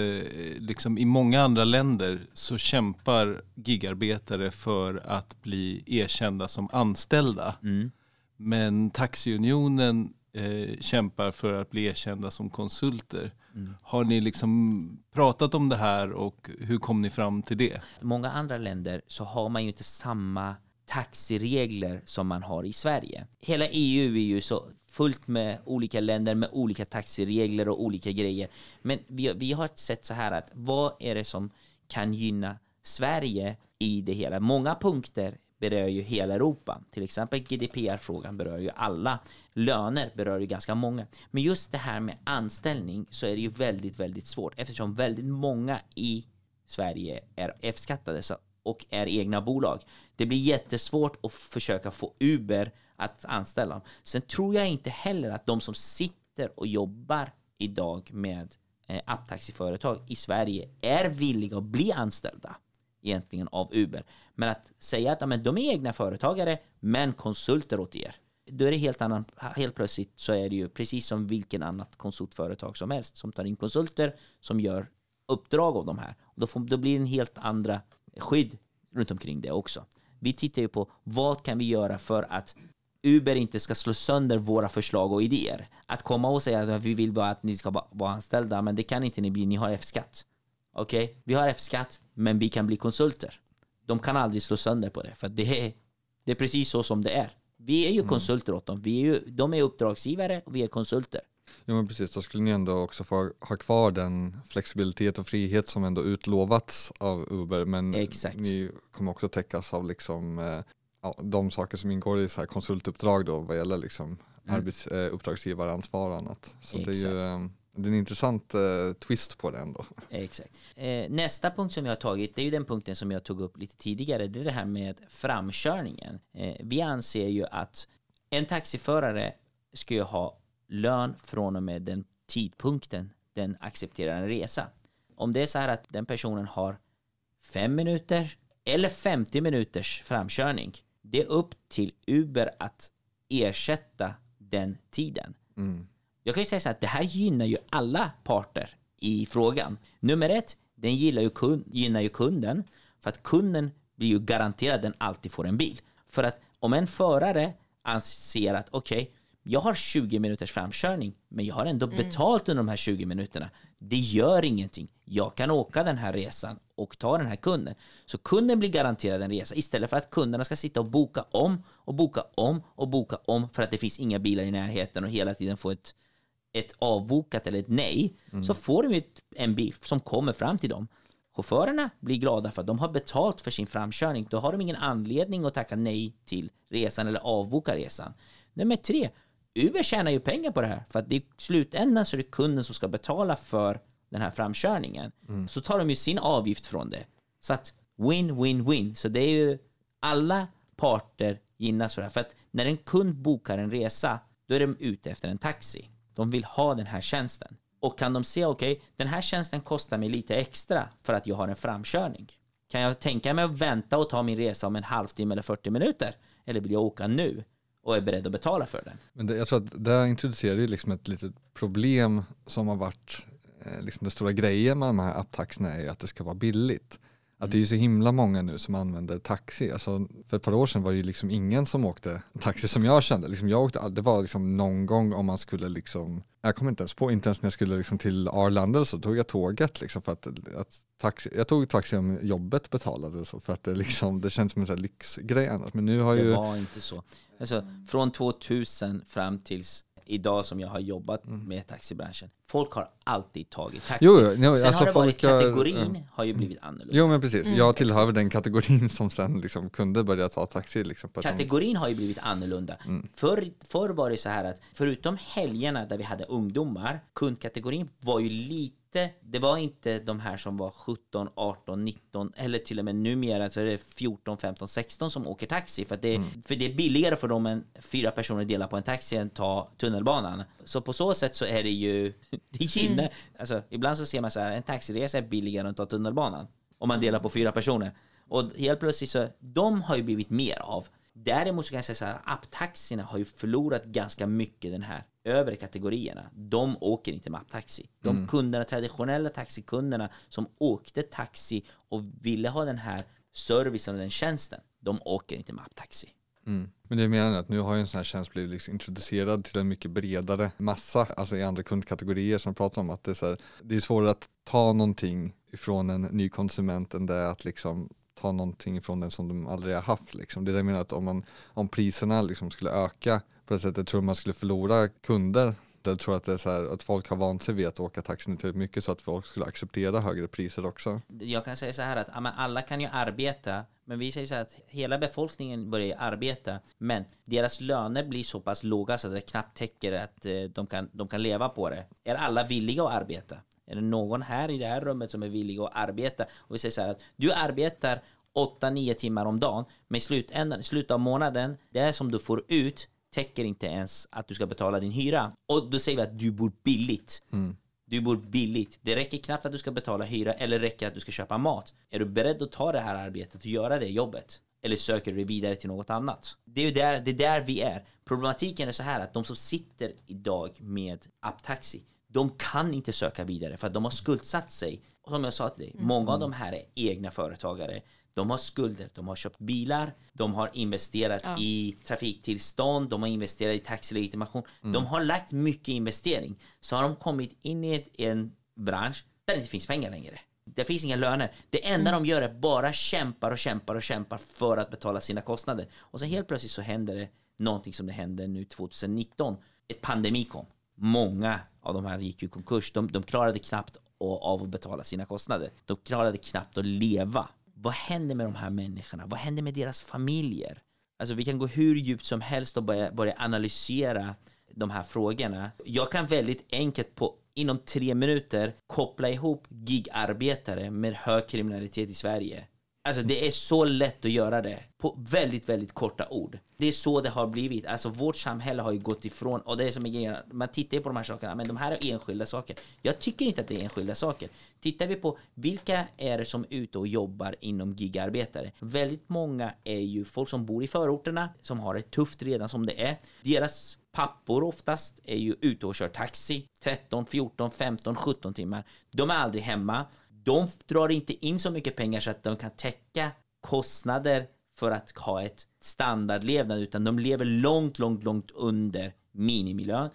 liksom i många andra länder så kämpar gigarbetare för att bli erkända som anställda. mm. Men Taxiunionen eh, kämpar för att bli erkända som konsulter. Mm. Har ni liksom pratat om det här och hur kom ni fram till det? många andra länder så har man ju inte samma taxiregler som man har i Sverige. Hela EU är ju så fullt med olika länder med olika taxiregler och olika grejer. Men vi, vi har sett så här att vad är det som kan gynna Sverige i det hela? Många punkter berör ju hela Europa. Till exempel GDPR-frågan berör ju alla. Löner berör ju ganska många. Men just det här med anställning så är det ju väldigt, väldigt svårt eftersom väldigt många i Sverige är F-skattade så- och är egna bolag. Det blir jättesvårt att försöka få Uber att anställa dem. Sen tror jag inte heller att de som sitter och jobbar idag med eh, apptaxiföretag i Sverige är villiga att bli anställda egentligen av Uber. Men att säga att ja, men de är egna företagare men konsulter åt er. då är det helt annan, helt plötsligt så är det ju precis som vilken annat konsultföretag som helst som tar in konsulter som gör uppdrag av de här. Då, får, då blir det en helt andra skydd runt omkring det också. Vi tittar ju på vad kan vi göra för att Uber inte ska slå sönder våra förslag och idéer. Att komma och säga att vi vill bara att ni ska vara anställda, men det kan inte ni bli, ni har F-skatt. Okej, okay? vi har F-skatt, men vi kan bli konsulter. De kan aldrig slå sönder på det, för det är, det är precis så som det är. Vi är ju mm. konsulter åt dem. Vi är ju, de är uppdragsgivare och vi är konsulter. Ja men precis, då skulle ni ändå också få ha kvar den flexibilitet och frihet som ändå utlovats av Uber. Men Exakt. ni kommer också täckas av liksom, eh, ja, de saker som ingår i så här konsultuppdrag då vad gäller liksom mm. arbets, eh, uppdragsgivaransvar och annat. Så Exakt. det är ju eh, det är en intressant eh, twist på det ändå. Exakt. Eh, nästa punkt som jag har tagit, det är ju den punkten som jag tog upp lite tidigare, det är det här med framkörningen. Eh, vi anser ju att en taxiförare ska ju ha lön från och med den tidpunkten den accepterar en resa. Om det är så här att den personen har fem minuter eller 50 minuters framkörning, det är upp till Uber att ersätta den tiden. Mm. Jag kan ju säga så att det här gynnar ju alla parter i frågan. Nummer ett, den gillar ju kund, gynnar ju kunden för att kunden blir ju garanterad att den alltid får en bil. För att om en förare anser att okej, okay, jag har 20 minuters framkörning, men jag har ändå mm. betalt under de här 20 minuterna. Det gör ingenting. Jag kan åka den här resan och ta den här kunden. Så kunden blir garanterad en resa istället för att kunderna ska sitta och boka om och boka om och boka om för att det finns inga bilar i närheten och hela tiden få ett, ett avbokat eller ett nej. Mm. Så får de en bil som kommer fram till dem. Chaufförerna blir glada för att de har betalt för sin framkörning. Då har de ingen anledning att tacka nej till resan eller avboka resan. Nummer tre, Uber tjänar ju pengar på det här för att i slutändan så är det kunden som ska betala för den här framkörningen. Mm. Så tar de ju sin avgift från det. Så att win, win, win. Så det är ju alla parter gynnas för det här. För att när en kund bokar en resa, då är de ute efter en taxi. De vill ha den här tjänsten. Och kan de se, okej, okay, den här tjänsten kostar mig lite extra för att jag har en framkörning. Kan jag tänka mig att vänta och ta min resa om en halvtimme eller 40 minuter? Eller vill jag åka nu? Och är beredd att betala för den. Men det, jag tror att det introducerar ju liksom ett litet problem som har varit eh, liksom den stora grejen med de här apptaxorna är ju att det ska vara billigt. Att det är så himla många nu som använder taxi. Alltså, för ett par år sedan var det ju liksom ingen som åkte taxi som jag kände. Liksom jag åkte, det var liksom någon gång om man skulle liksom, jag kommer inte ens på, inte ens när jag skulle liksom till Arlanda så tog jag tåget liksom för att, att taxi, jag tog taxi om jobbet betalade så för att det liksom, det känns som en sån lyxgrej annars. Men nu har det ju... Det var inte så. Alltså från 2000 fram tills idag som jag har jobbat mm. med taxibranschen. Folk har alltid tagit taxi. Jo, jo, sen alltså har det varit kategorin ja. har ju blivit annorlunda. Jo men precis, mm, jag tillhör exakt. den kategorin som sen liksom kunde börja ta taxi. Liksom, kategorin har ju blivit annorlunda. Mm. Förr, förr var det så här att förutom helgerna där vi hade ungdomar, kundkategorin var ju lite det var inte de här som var 17, 18, 19 eller till och med numera så är det 14, 15, 16 som åker taxi för, att det, mm. för det är billigare för dem än fyra personer delar på en taxi än ta tunnelbanan. Så på så sätt så är det ju, gynnar, mm. alltså ibland så ser man så här, en taxiresa är billigare än att ta tunnelbanan om man delar på fyra personer. Och helt plötsligt så, de har ju blivit mer av. Däremot så kan jag säga så här, apptaxierna har ju förlorat ganska mycket den här övre kategorierna. De åker inte med apptaxi. De mm. kunderna, traditionella taxikunderna som åkte taxi och ville ha den här servicen och den tjänsten, de åker inte med apptaxi. Mm. Men det jag menar att nu har ju en sån här tjänst blivit liksom introducerad till en mycket bredare massa, alltså i andra kundkategorier som pratar om att det är, så här, det är svårare att ta någonting ifrån en ny konsument än det är att liksom ta någonting från den som de aldrig har haft. Liksom. Det är det jag menar att om, man, om priserna liksom skulle öka på det sättet tror man skulle förlora kunder. Jag tror att det är så här, att folk har vant sig vid att åka taxi tillräckligt mycket så att folk skulle acceptera högre priser också. Jag kan säga så här att alla kan ju arbeta men vi säger så här att hela befolkningen börjar arbeta men deras löner blir så pass låga så att det knappt täcker att eh, de kan, de kan leva på det. Är alla villiga att arbeta? Är det någon här i det här rummet som är villig att arbeta? Och vi säger så här att du arbetar 8-9 timmar om dagen, men i slutändan, slutet av månaden, det som du får ut täcker inte ens att du ska betala din hyra. Och då säger vi att du bor billigt. Mm. Du bor billigt. Det räcker knappt att du ska betala hyra eller räcker att du ska köpa mat. Är du beredd att ta det här arbetet och göra det jobbet? Eller söker du dig vidare till något annat? Det är ju där, det är där vi är. Problematiken är så här att de som sitter idag med apptaxi, de kan inte söka vidare för att de har skuldsatt sig. Och som jag sa till dig, många av de här är egna företagare. De har skulder, de har köpt bilar, de har investerat Ja. i trafiktillstånd, de har investerat i taxilegitimation. De har lagt mycket investering. Så har de kommit in i en bransch där det inte finns pengar längre. Det finns inga löner. Det enda de gör är bara kämpar och kämpar och kämpar för att betala sina kostnader. Och så helt plötsligt så händer det någonting som det hände nu 2019. Ett pandemi kom. Många av de här gick ju i konkurs. De, de klarade knappt av att betala sina kostnader. De klarade knappt att leva. Vad händer med de här människorna? Vad händer med deras familjer? Alltså vi kan gå hur djupt som helst och börja, börja analysera de här frågorna. Jag kan väldigt enkelt på inom tre minuter koppla ihop gigarbetare med hög kriminalitet i Sverige. Alltså det är så lätt att göra det på väldigt, väldigt korta ord. Det är så det har blivit. Alltså vårt samhälle har ju gått ifrån, och det är som en grej. man tittar ju på de här sakerna, men de här är enskilda saker. Jag tycker inte att det är enskilda saker. Tittar vi på vilka är det som är ute och jobbar inom gigarbetare? Väldigt många är ju folk som bor i förorterna, som har det tufft redan som det är. Deras pappor oftast är ju ute och kör taxi 13, 14, 15, 17 timmar. De är aldrig hemma. De drar inte in så mycket pengar så att de kan täcka kostnader för att ha ett standardlevnad utan de lever långt, långt, långt under minimilön.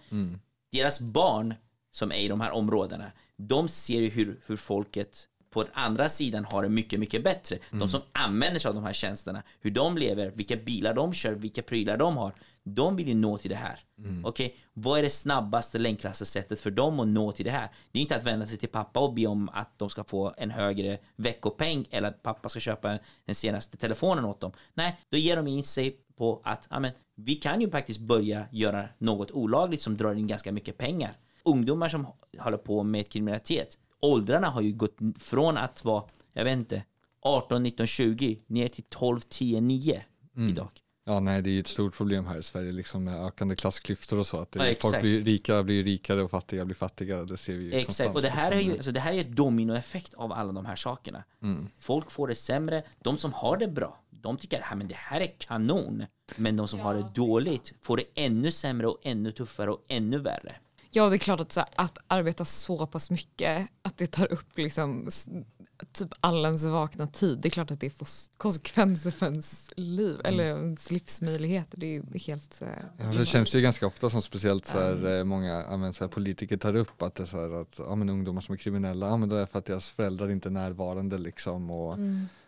Deras barn som är i de här områdena, de ser ju hur, hur folket på den andra sidan har det mycket, mycket bättre. De som använder sig av de här tjänsterna, hur de lever, vilka bilar de kör, vilka prylar de har. De vill ju nå till det här. Okej, vad är det snabbaste, länkklasse sättet för dem att nå till det här? Det är inte att vända sig till pappa och be om att de ska få en högre veckopeng eller att pappa ska köpa den senaste telefonen åt dem. Nej, då ger de in sig på att amen, vi kan ju faktiskt börja göra något olagligt som drar in ganska mycket pengar. Ungdomar som håller på med kriminalitet, åldrarna har ju gått från att vara, jag vet inte, 18, 19, 20 ner till 12, 10, 9 idag. Ja, nej, det är ju ett stort problem här i Sverige, liksom med ökande klassklyftor och så. Att det, Ja, folk blir rika, blir rikare och fattiga blir fattigare. Det ser vi ju Exakt, konstant, och det här är liksom. ju alltså det här är ett dominoeffekt av alla de här sakerna. Folk får det sämre, de som har det bra, de tycker att men det här är kanon. Men de som har det dåligt får det ännu sämre och ännu tuffare och ännu värre. Ja, det är klart att, så här, att arbeta så pass mycket, att det tar upp liksom, typ all ens vakna tid. Det är klart att det får konsekvenser för ens liv eller ens livsmöjligheter. Det är ju helt... eh, Ja, det känns ju ganska ofta som speciellt så här, eh, många men, så här, politiker tar upp att det är så här, att ja, men, ungdomar som är kriminella, ja, men det är för att deras föräldrar inte är närvarande liksom. Och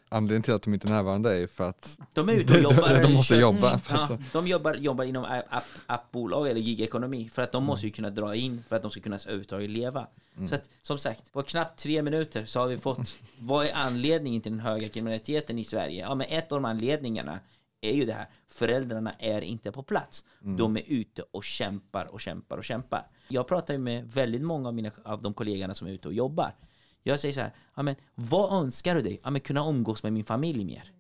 Anledningen till att de inte är närvarande är för att De är ute <laughs> och jobbar. de måste kör- jobba. Ja, de jobbar, jobbar inom app, appbolag eller gigekonomi för att de måste ju kunna dra in för att de ska kunna överhuvudtaget leva. Så att som sagt, på knappt tre minuter så har vi fått <laughs> vad är anledningen till den höga kriminaliteten i Sverige? Ja, men ett av de anledningarna är ju det här. Föräldrarna är inte på plats. De är ute och kämpar och kämpar och kämpar. Jag pratar ju med väldigt många av, mina, av de kollegorna som är ute och jobbar. Jag säger så här, ja, men, vad önskar du dig? Ja, men, kunna umgås med min familj mer.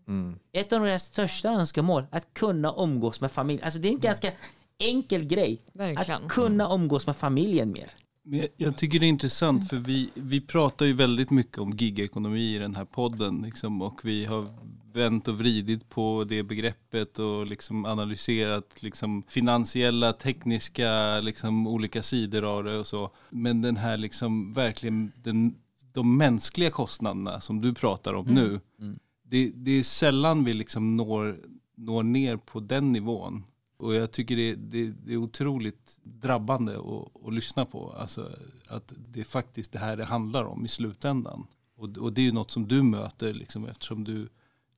Ett av deras största önskemål, att kunna umgås med familj. Alltså det är en ganska enkel grej. Verkligen. Att kunna umgås med familjen mer. Men jag, jag tycker det är intressant för vi, vi pratar ju väldigt mycket om gigekonomi i den här podden liksom, och vi har vänt och vridit på det begreppet och liksom analyserat liksom, finansiella, tekniska, liksom, olika sidor av det och så. Men den här liksom verkligen den, de mänskliga kostnaderna som du pratar om nu, det, det är sällan vi liksom når, når ner på den nivån. Och jag tycker det, det, det är otroligt drabbande att, att lyssna på. Alltså att det är faktiskt det här det handlar om i slutändan. Och, och det är ju något som du möter liksom, eftersom du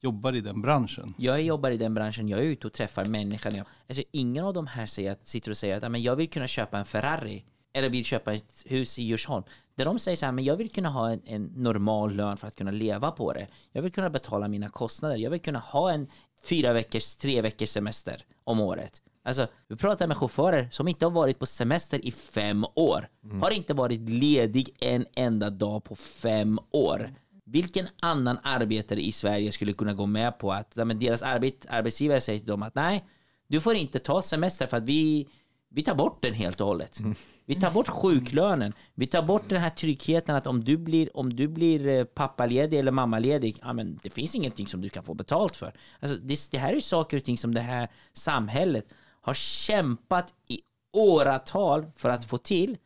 jobbar i den branschen. Jag jobbar i den branschen, jag är ute och träffar människan. Alltså, ingen av de här säger sitter och säger att "Ja, men jag vill kunna köpa en Ferrari eller vill köpa ett hus i Djursholm. Där de säger så här, men jag vill kunna ha en, en normal lön för att kunna leva på det. Jag vill kunna betala mina kostnader. Jag vill kunna ha en fyra veckors, tre veckors semester om året. Alltså, vi pratar med chaufförer som inte har varit på semester i fem år. Har inte varit ledig en enda dag på fem år. Vilken annan arbetare i Sverige skulle kunna gå med på att men deras arbet, arbetsgivare säger till dem att nej, du får inte ta semester för att vi, vi tar bort den helt och hållet. Vi tar bort sjuklönen. Vi tar bort den här tryggheten att om du blir, om du blir eh, pappaledig eller mammaledig, ja, men det finns ingenting som du kan få betalt för. Alltså, det, det här är saker och ting som det här samhället har kämpat i åratal för att få till.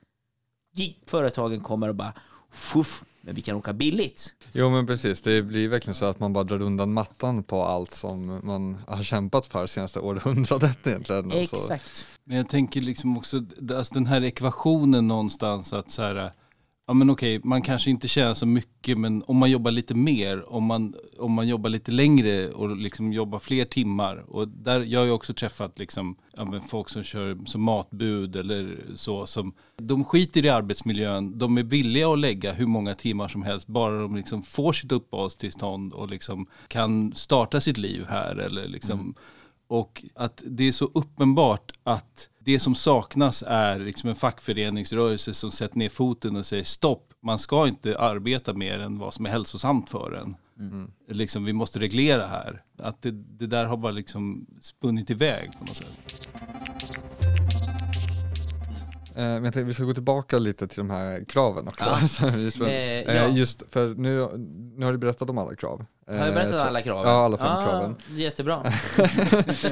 Gigföretagen kommer och bara, Fuff, men vi kan åka billigt. Jo men precis, det blir verkligen så att man bara drar undan mattan på allt som man har kämpat för senaste århundradet egentligen. Exakt. Men jag tänker liksom också, alltså den här ekvationen någonstans att så här, ja men okej, man kanske inte tjänar så mycket, men om man jobbar lite mer, om man, om man jobbar lite längre och liksom jobbar fler timmar. Och där, jag har ju också träffat liksom, ja men folk som kör som matbud eller så, som, de skiter i arbetsmiljön, de är villiga att lägga hur många timmar som helst, bara de liksom får sitt uppehållstillstånd och liksom kan starta sitt liv här eller liksom mm och att det är så uppenbart att det som saknas är liksom en fackföreningsrörelse som sätter ner foten och säger stopp, man ska inte arbeta mer än vad som är hälsosamt för en. Mm. Liksom, vi måste reglera här. Att det, det där har bara liksom spunnit iväg på något sätt. Eh, tänkte, vi ska gå tillbaka lite till de här kraven också. Ja. <laughs> just, för, eh, ja. Eh, just för nu, nu har du berättat om alla krav. Har jag berättat alla kraven? Ja, alla fem ah, kraven. Jättebra. <laughs>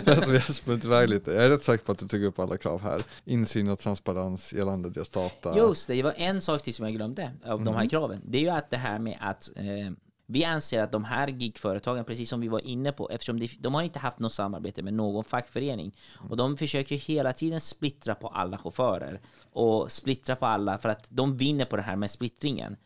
alltså, vi har sprungit iväg lite. Jag är rätt säker på att du tog upp alla krav här. Insyn och transparens gällande deras data. Just det, det var en sak till som jag glömde av mm. de här mm. kraven. Det är ju att det här med att eh, vi anser att de här gigföretagen, precis som vi var inne på, eftersom de, de har inte haft något samarbete med någon fackförening och de försöker hela tiden splittra på alla chaufförer och splittra på alla för att de vinner på det här med splittringen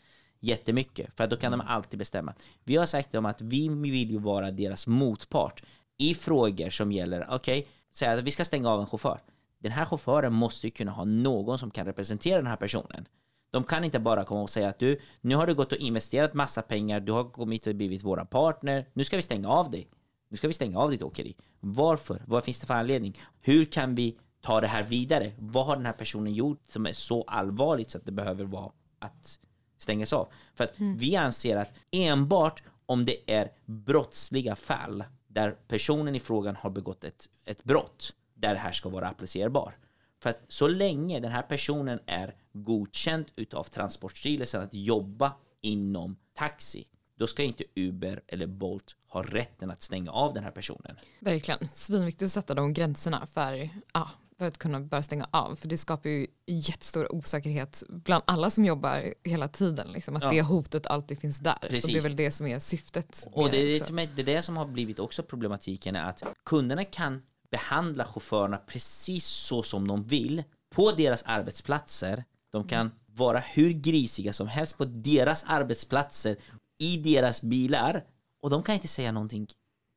jättemycket för att då kan de alltid bestämma. Vi har sagt dem att vi vill ju vara deras motpart i frågor som gäller, okej, okay, säg att vi ska stänga av en chaufför. Den här chauffören måste ju kunna ha någon som kan representera den här personen. De kan inte bara komma och säga att du, nu har du gått och investerat massa pengar, du har kommit och blivit våra partner, nu ska vi stänga av dig. Nu ska vi stänga av ditt åkeri. Varför? Vad finns det för anledning? Hur kan vi ta det här vidare? Vad har den här personen gjort som är så allvarligt så att det behöver vara att stängas av? För att mm. vi anser att enbart om det är brottsliga fall där personen i frågan har begått ett, ett brott där det här ska vara applicerbar. För att så länge den här personen är godkänd utav Transportstyrelsen att jobba inom taxi, då ska inte Uber eller Bolt ha rätten att stänga av den här personen. Verkligen, svinviktigt att sätta de gränserna för, ja, för att kunna börja stänga av. För det skapar ju jättestor osäkerhet bland alla som jobbar hela tiden. Liksom, att ja. det hotet alltid finns där. Precis. Och det är väl det som är syftet. Och det är, det, det det som har blivit också problematiken är att kunderna kan behandla chaufförerna precis så som de vill på deras arbetsplatser. De kan vara hur grisiga som helst på deras arbetsplatser i deras bilar och de kan inte säga någonting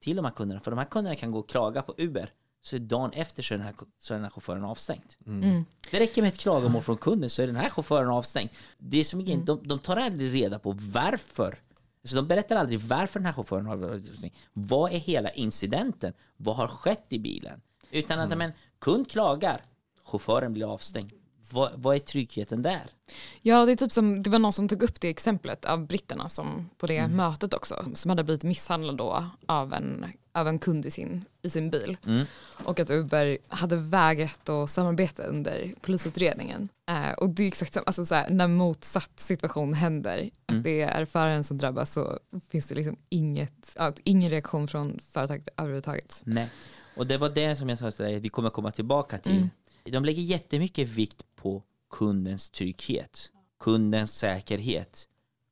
till de här kunderna för de här kunderna kan gå och klaga på Uber så dagen efter så är den här, så är den här chauffören avstängd. Mm. mm. Det räcker med ett klagomål från kunden så är den här chauffören avstängd. Det är som mm. de, de tar aldrig reda på varför så de berättar aldrig varför den här chauffören har varit Vad är hela incidenten? Vad har skett i bilen? Utan att mm. men, kund klagar, chauffören blir avstängd. Vad, vad, är tryggheten där? Ja, det är typ som, det var någon som tog upp det exemplet av britterna som på det mm. mötet också, som hade blivit misshandlad då av en, av en kund i sin, i sin bil. Mm. Och att Uber hade vägrat att samarbeta under polisutredningen. Eh, och det är exakt samma, alltså så här, när motsatt situation händer, mm. att det är föraren som drabbas så finns det liksom inget, ingen reaktion från företaget överhuvudtaget. Nej, och det var det som jag sa dig, vi kommer komma tillbaka till. Mm. De lägger jättemycket vikt på kundens trygghet, kundens säkerhet,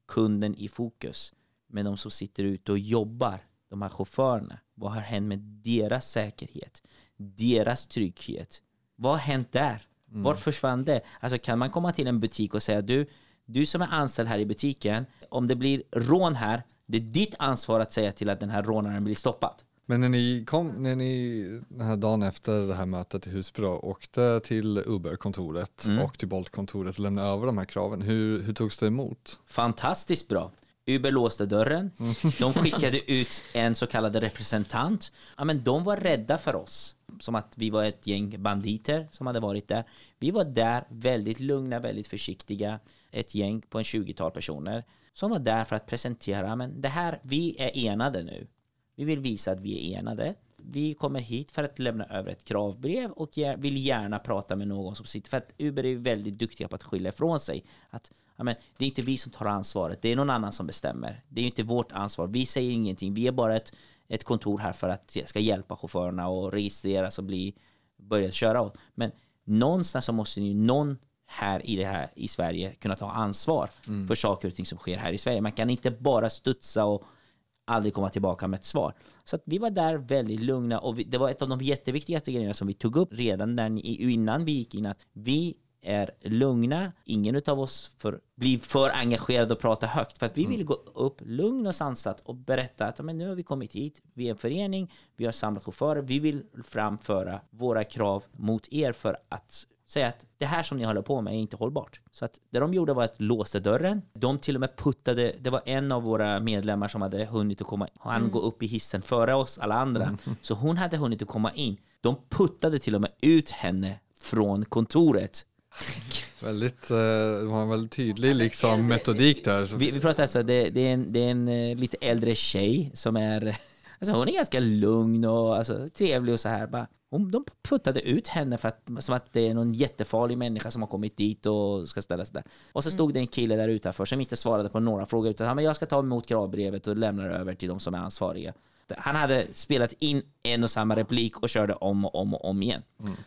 kunden i fokus. Men de som sitter ute och jobbar, de här chaufförerna, vad har hänt med deras säkerhet, deras trygghet? Vad har hänt där? Mm. Vart försvann det? Alltså kan man komma till en butik och säga du, du som är anställd här i butiken, om det blir rån här, det är ditt ansvar att säga till att den här rånaren blir stoppad. Men när ni kom, när ni den här dagen efter det här mötet i Husby åkte till Uber-kontoret mm. och till Bolt-kontoret och lämnade över de här kraven, hur, hur togs det emot? Fantastiskt bra. Uber låste dörren, mm. de <laughs> skickade ut en så kallad representant. Ja, men de var rädda för oss, som att vi var ett gäng banditer som hade varit där. Vi var där väldigt lugna, väldigt försiktiga, ett gäng på en 20-tal personer som var där för att presentera, men det här, vi är enade nu. Vi vill visa att vi är enade. Vi kommer hit för att lämna över ett kravbrev och vill gärna prata med någon som sitter. För att Uber är väldigt duktiga på att skylla ifrån sig. Att amen, det är inte vi som tar ansvaret, det är någon annan som bestämmer. Det är inte vårt ansvar. Vi säger ingenting. Vi är bara ett, ett kontor här för att ska hjälpa chaufförerna och registreras och bli börjat köra åt. Men någonstans så måste ju någon här i, det här i Sverige kunna ta ansvar för saker och ting som sker här i Sverige. Man kan inte bara studsa och aldrig komma tillbaka med ett svar. Så att vi var där väldigt lugna och vi, det var ett av de jätteviktigaste grejerna som vi tog upp redan när, innan vi gick in att vi är lugna, ingen av oss för, blir för engagerad och prata högt för att vi vill gå upp lugn och sansat och berätta att "Ja, men nu har vi kommit hit, vi är en förening, vi har samlat chaufförer, vi vill framföra våra krav mot er för att säga att det här som ni håller på med är inte hållbart. Så att det de gjorde var att låsa dörren. De till och med puttade, det var en av våra medlemmar som hade hunnit att komma, han gå upp i hissen före oss alla andra. <laughs> Så hon hade hunnit att komma in. De puttade till och med ut henne från kontoret. <laughs> Väldigt, eh, det var en väldigt tydlig liksom metodik där. Vi, vi pratar alltså, det, det är en, det är en eh, lite äldre tjej som är, alltså hon är ganska lugn och alltså, trevlig och så här. Bara, hon, de puttade ut henne för att, som att det är någon jättefarlig människa som har kommit dit och ska ställa sig där. Och så stod det en kille där utanför som inte svarade på några frågor utan han men jag ska ta emot kravbrevet och lämna det över till de som är ansvariga. Han hade spelat in en och samma replik och körde om och om och om igen.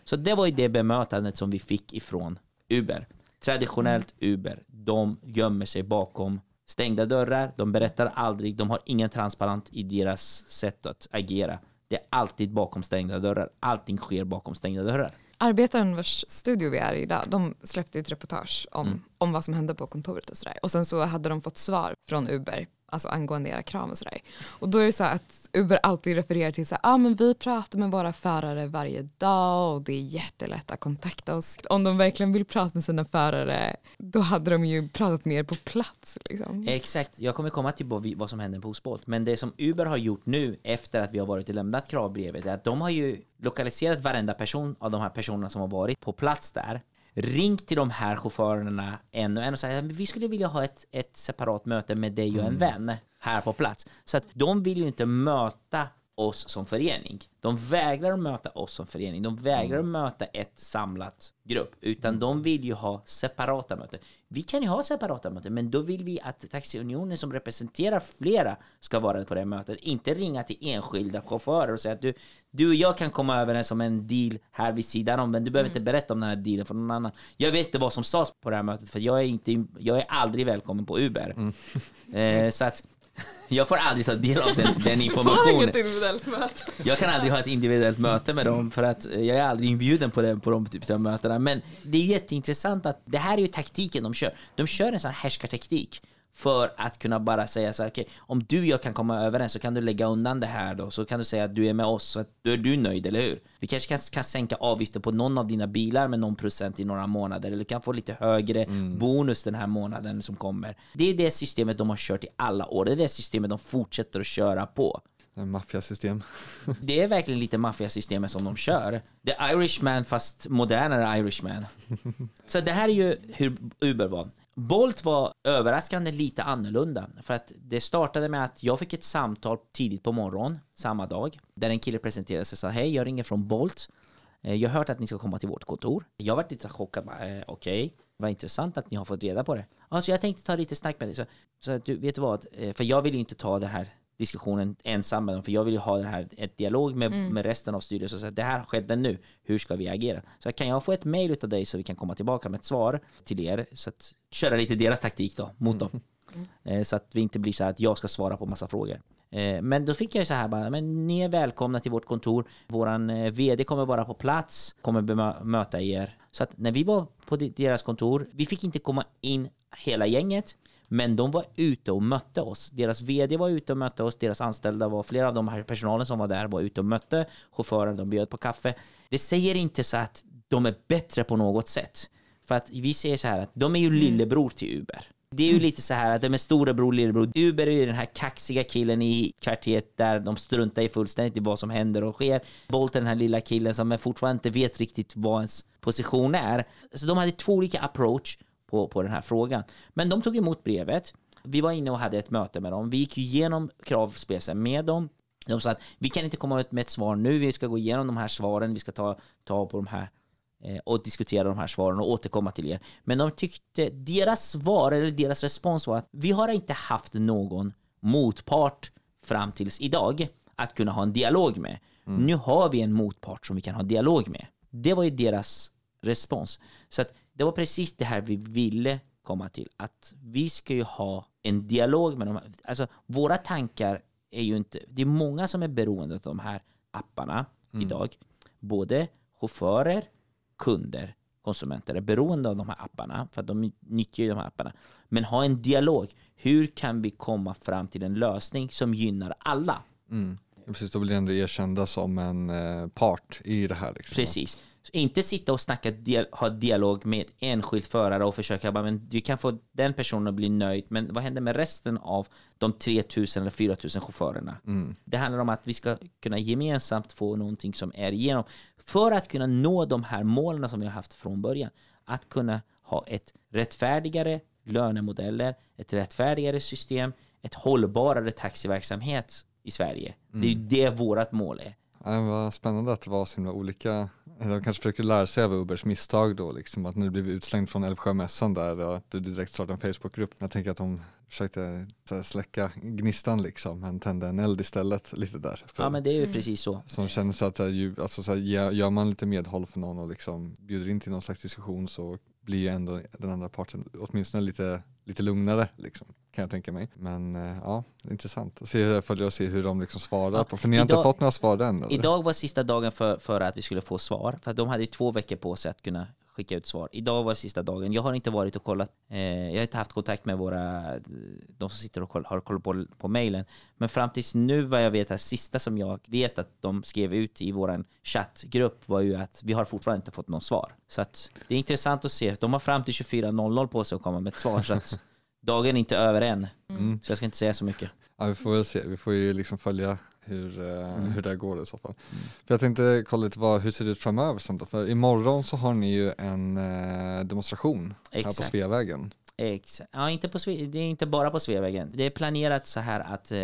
Så det var ju det bemötandet som vi fick ifrån Uber. Traditionellt Uber, de gömmer sig bakom stängda dörrar, de berättar aldrig, de har ingen transparent i deras sätt att agera. Det är alltid bakom stängda dörrar, allting sker bakom stängda dörrar. Arbetaren vars studio vi är i idag, de släppte ett reportage om, Mm. om vad som hände på kontoret och sådär. Och sen så hade de fått svar från Uber, alltså angående era krav och sådär. Och då är det så att Uber alltid refererar till så här, ah, men vi pratar med våra förare varje dag och det är jättelätt att kontakta oss. Om de verkligen vill prata med sina förare, då hade de ju pratat mer på plats. Liksom. Exakt, jag kommer komma till vad som händer på Osbolt. Men det som Uber har gjort nu efter att vi har varit och lämnat kravbrevet är att de har ju lokaliserat varenda person av de här personerna som har varit på plats där. Ringt till de här chaufförerna en och en och sagt att vi skulle vilja ha ett, ett separat möte med dig och en vän här på plats. Så att de vill ju inte möta oss som förening. De vägrar att möta oss som förening. De vägrar att möta ett samlat grupp, utan de vill ju ha separata möten. Vi kan ju ha separata möten, men då vill vi att Taxiunionen som representerar flera ska vara på det mötet, inte ringa till enskilda chaufförer och säga att du, du och jag kan komma överens om en deal här vid sidan om, men du behöver inte berätta om den här dealen för någon annan. Jag vet inte vad som sades på det här mötet, för jag är, inte, jag är aldrig välkommen på Uber. Eh, så att <laughs> jag får aldrig ta del av den, <laughs> den informationen. <laughs> Jag kan aldrig ha ett individuellt möte med dem för att eh, jag är aldrig inbjuden på, det, på de typen av mötena. Men det är jätteintressant att det här är ju taktiken de kör. De kör en sån här härskarteknik för att kunna bara säga så här, okej, om du och jag kan komma överens så kan du lägga undan det här då, så kan du säga att du är med oss, så att då är du nöjd, eller hur? Vi kanske kan, kan sänka avgifter på någon av dina bilar med någon procent i några månader, eller kan få lite högre bonus den här månaden som kommer. Det är det systemet de har kört i alla år, det är det systemet de fortsätter att köra på. Maffiasystem. <laughs> Det är verkligen lite maffiasystemet som de kör. The Irishman fast modernare Irishman. <laughs> Så det här är ju hur Uber var. Bolt var överraskande lite annorlunda för att det startade med att jag fick ett samtal tidigt på morgonen samma dag där en kille presenterade sig och sa hej jag ringer från Bolt. Eh, jag har hört att ni ska komma till vårt kontor. Jag var lite chockad. Eh, Okej, vad intressant att ni har fått reda på det. Alltså jag tänkte ta lite snack med dig. Så, så att du vet du vad, eh, för jag vill ju inte ta det här diskussionen ensam med dem, för jag vill ju ha den här, ett dialog med, med resten av styrelsen. Så att det här skedde nu, hur ska vi agera? Så kan jag få ett mail av dig så vi kan komma tillbaka med ett svar till er, så att köra lite deras taktik då, mot dem. Eh, Så att vi inte blir så här att jag ska svara på massa frågor. Eh, Men då fick jag så här bara, men ni är välkomna till vårt kontor. Våran eh, VD kommer vara på plats, kommer bemö- möta er. Så att när vi var på de- deras kontor, vi fick inte komma in hela gänget, men de var ute och mötte oss. Deras VD var ute och mötte oss, deras anställda var, flera av de här personalen som var där var ute och mötte chauffören, de bjöd på kaffe. Det säger inte så att de är bättre på något sätt. För att vi säger så här att de är ju lillebror till Uber. Det är ju lite så här att de är storebror, lillebror. Uber är ju den här kaxiga killen i kvarteret där de struntar i fullständigt i vad som händer och sker. Bolt är den här lilla killen som fortfarande inte vet riktigt vad ens position är. Så de hade två olika approach på, på den här frågan. Men de tog emot brevet. Vi var inne och hade ett möte med dem. Vi gick igenom kravspecen med dem. De sa att vi kan inte komma ut med ett svar nu. Vi ska gå igenom de här svaren. Vi ska ta, ta på de här eh, och diskutera de här svaren och återkomma till er. Men de tyckte, deras svar eller deras respons var att vi har inte haft någon motpart fram tills idag att kunna ha en dialog med. Nu har vi en motpart som vi kan ha dialog med. Det var ju deras respons. Så att det var precis det här vi ville komma till. Att vi ska ju ha en dialog med de här. Alltså våra tankar är ju inte, det är många som är beroende av de här apparna idag. Både chaufförer, kunder, konsumenter är beroende av de här apparna för att de nyttjar ju de här apparna. Men ha en dialog. Hur kan vi komma fram till en lösning som gynnar alla? Mm. Precis, då blir ändå erkända som en eh, part i det här. Liksom. Precis. Så inte sitta och snacka, dia- ha dialog med ett enskilt förare och försöka bara, men vi kan få den personen att bli nöjd, men vad händer med resten av de 3000 eller 4000 chaufförerna? Det handlar om att vi ska kunna gemensamt få någonting som är igenom för att kunna nå de här målen som vi har haft från början. Att kunna ha ett rättfärdigare lönemodeller, ett rättfärdigare system, ett hållbarare taxiverksamhet i Sverige. Det är ju det vårat mål är. Ja, var spännande att det var så himla olika. De kanske försöker lära sig av Ubers misstag då, liksom att du blev utslängd från Älvsjömässan där och att du direkt startade en Facebookgrupp. Jag tänker att de försökte här, släcka gnistan liksom, men tände en eld istället lite där. För, Ja men det är ju precis så. Som känner sig att ju, alltså, så här, gör man lite medhåll för någon och liksom bjuder in till någon slags diskussion så blir ju ändå den andra parten åtminstone lite, lite lugnare liksom, kan jag tänka mig. Men eh, ja, intressant att se, följa och se hur de liksom svarar Ja, på, för ni har inte idag- fått några svar än eller? Idag var sista dagen för, för att vi skulle få svar, för de hade ju två veckor på sig att kunna skicka ut svar. Idag var sista dagen. Jag har inte varit och kollat, eh, jag har inte haft kontakt med våra, de som sitter och koll, har koll på, på mejlen. Men fram tills nu vad jag vet, det sista som jag vet att de skrev ut i våran chattgrupp var ju att vi har fortfarande inte fått något svar. Så att det är intressant att se. De har fram till 24.00 på sig att komma med ett svar, så att dagen är inte över än. Mm. Så jag ska inte säga så mycket. Ja, vi får väl se, vi får ju liksom följa hur, eh, Mm. hur det går i så fall. För jag tänkte kolla lite vad, hur ser det ut framöver sen då? För imorgon så har ni ju en eh, demonstration här på Exakt. Sveavägen. Exakt. Ja, inte på, det är inte bara på Sveavägen. Det är planerat så här att eh,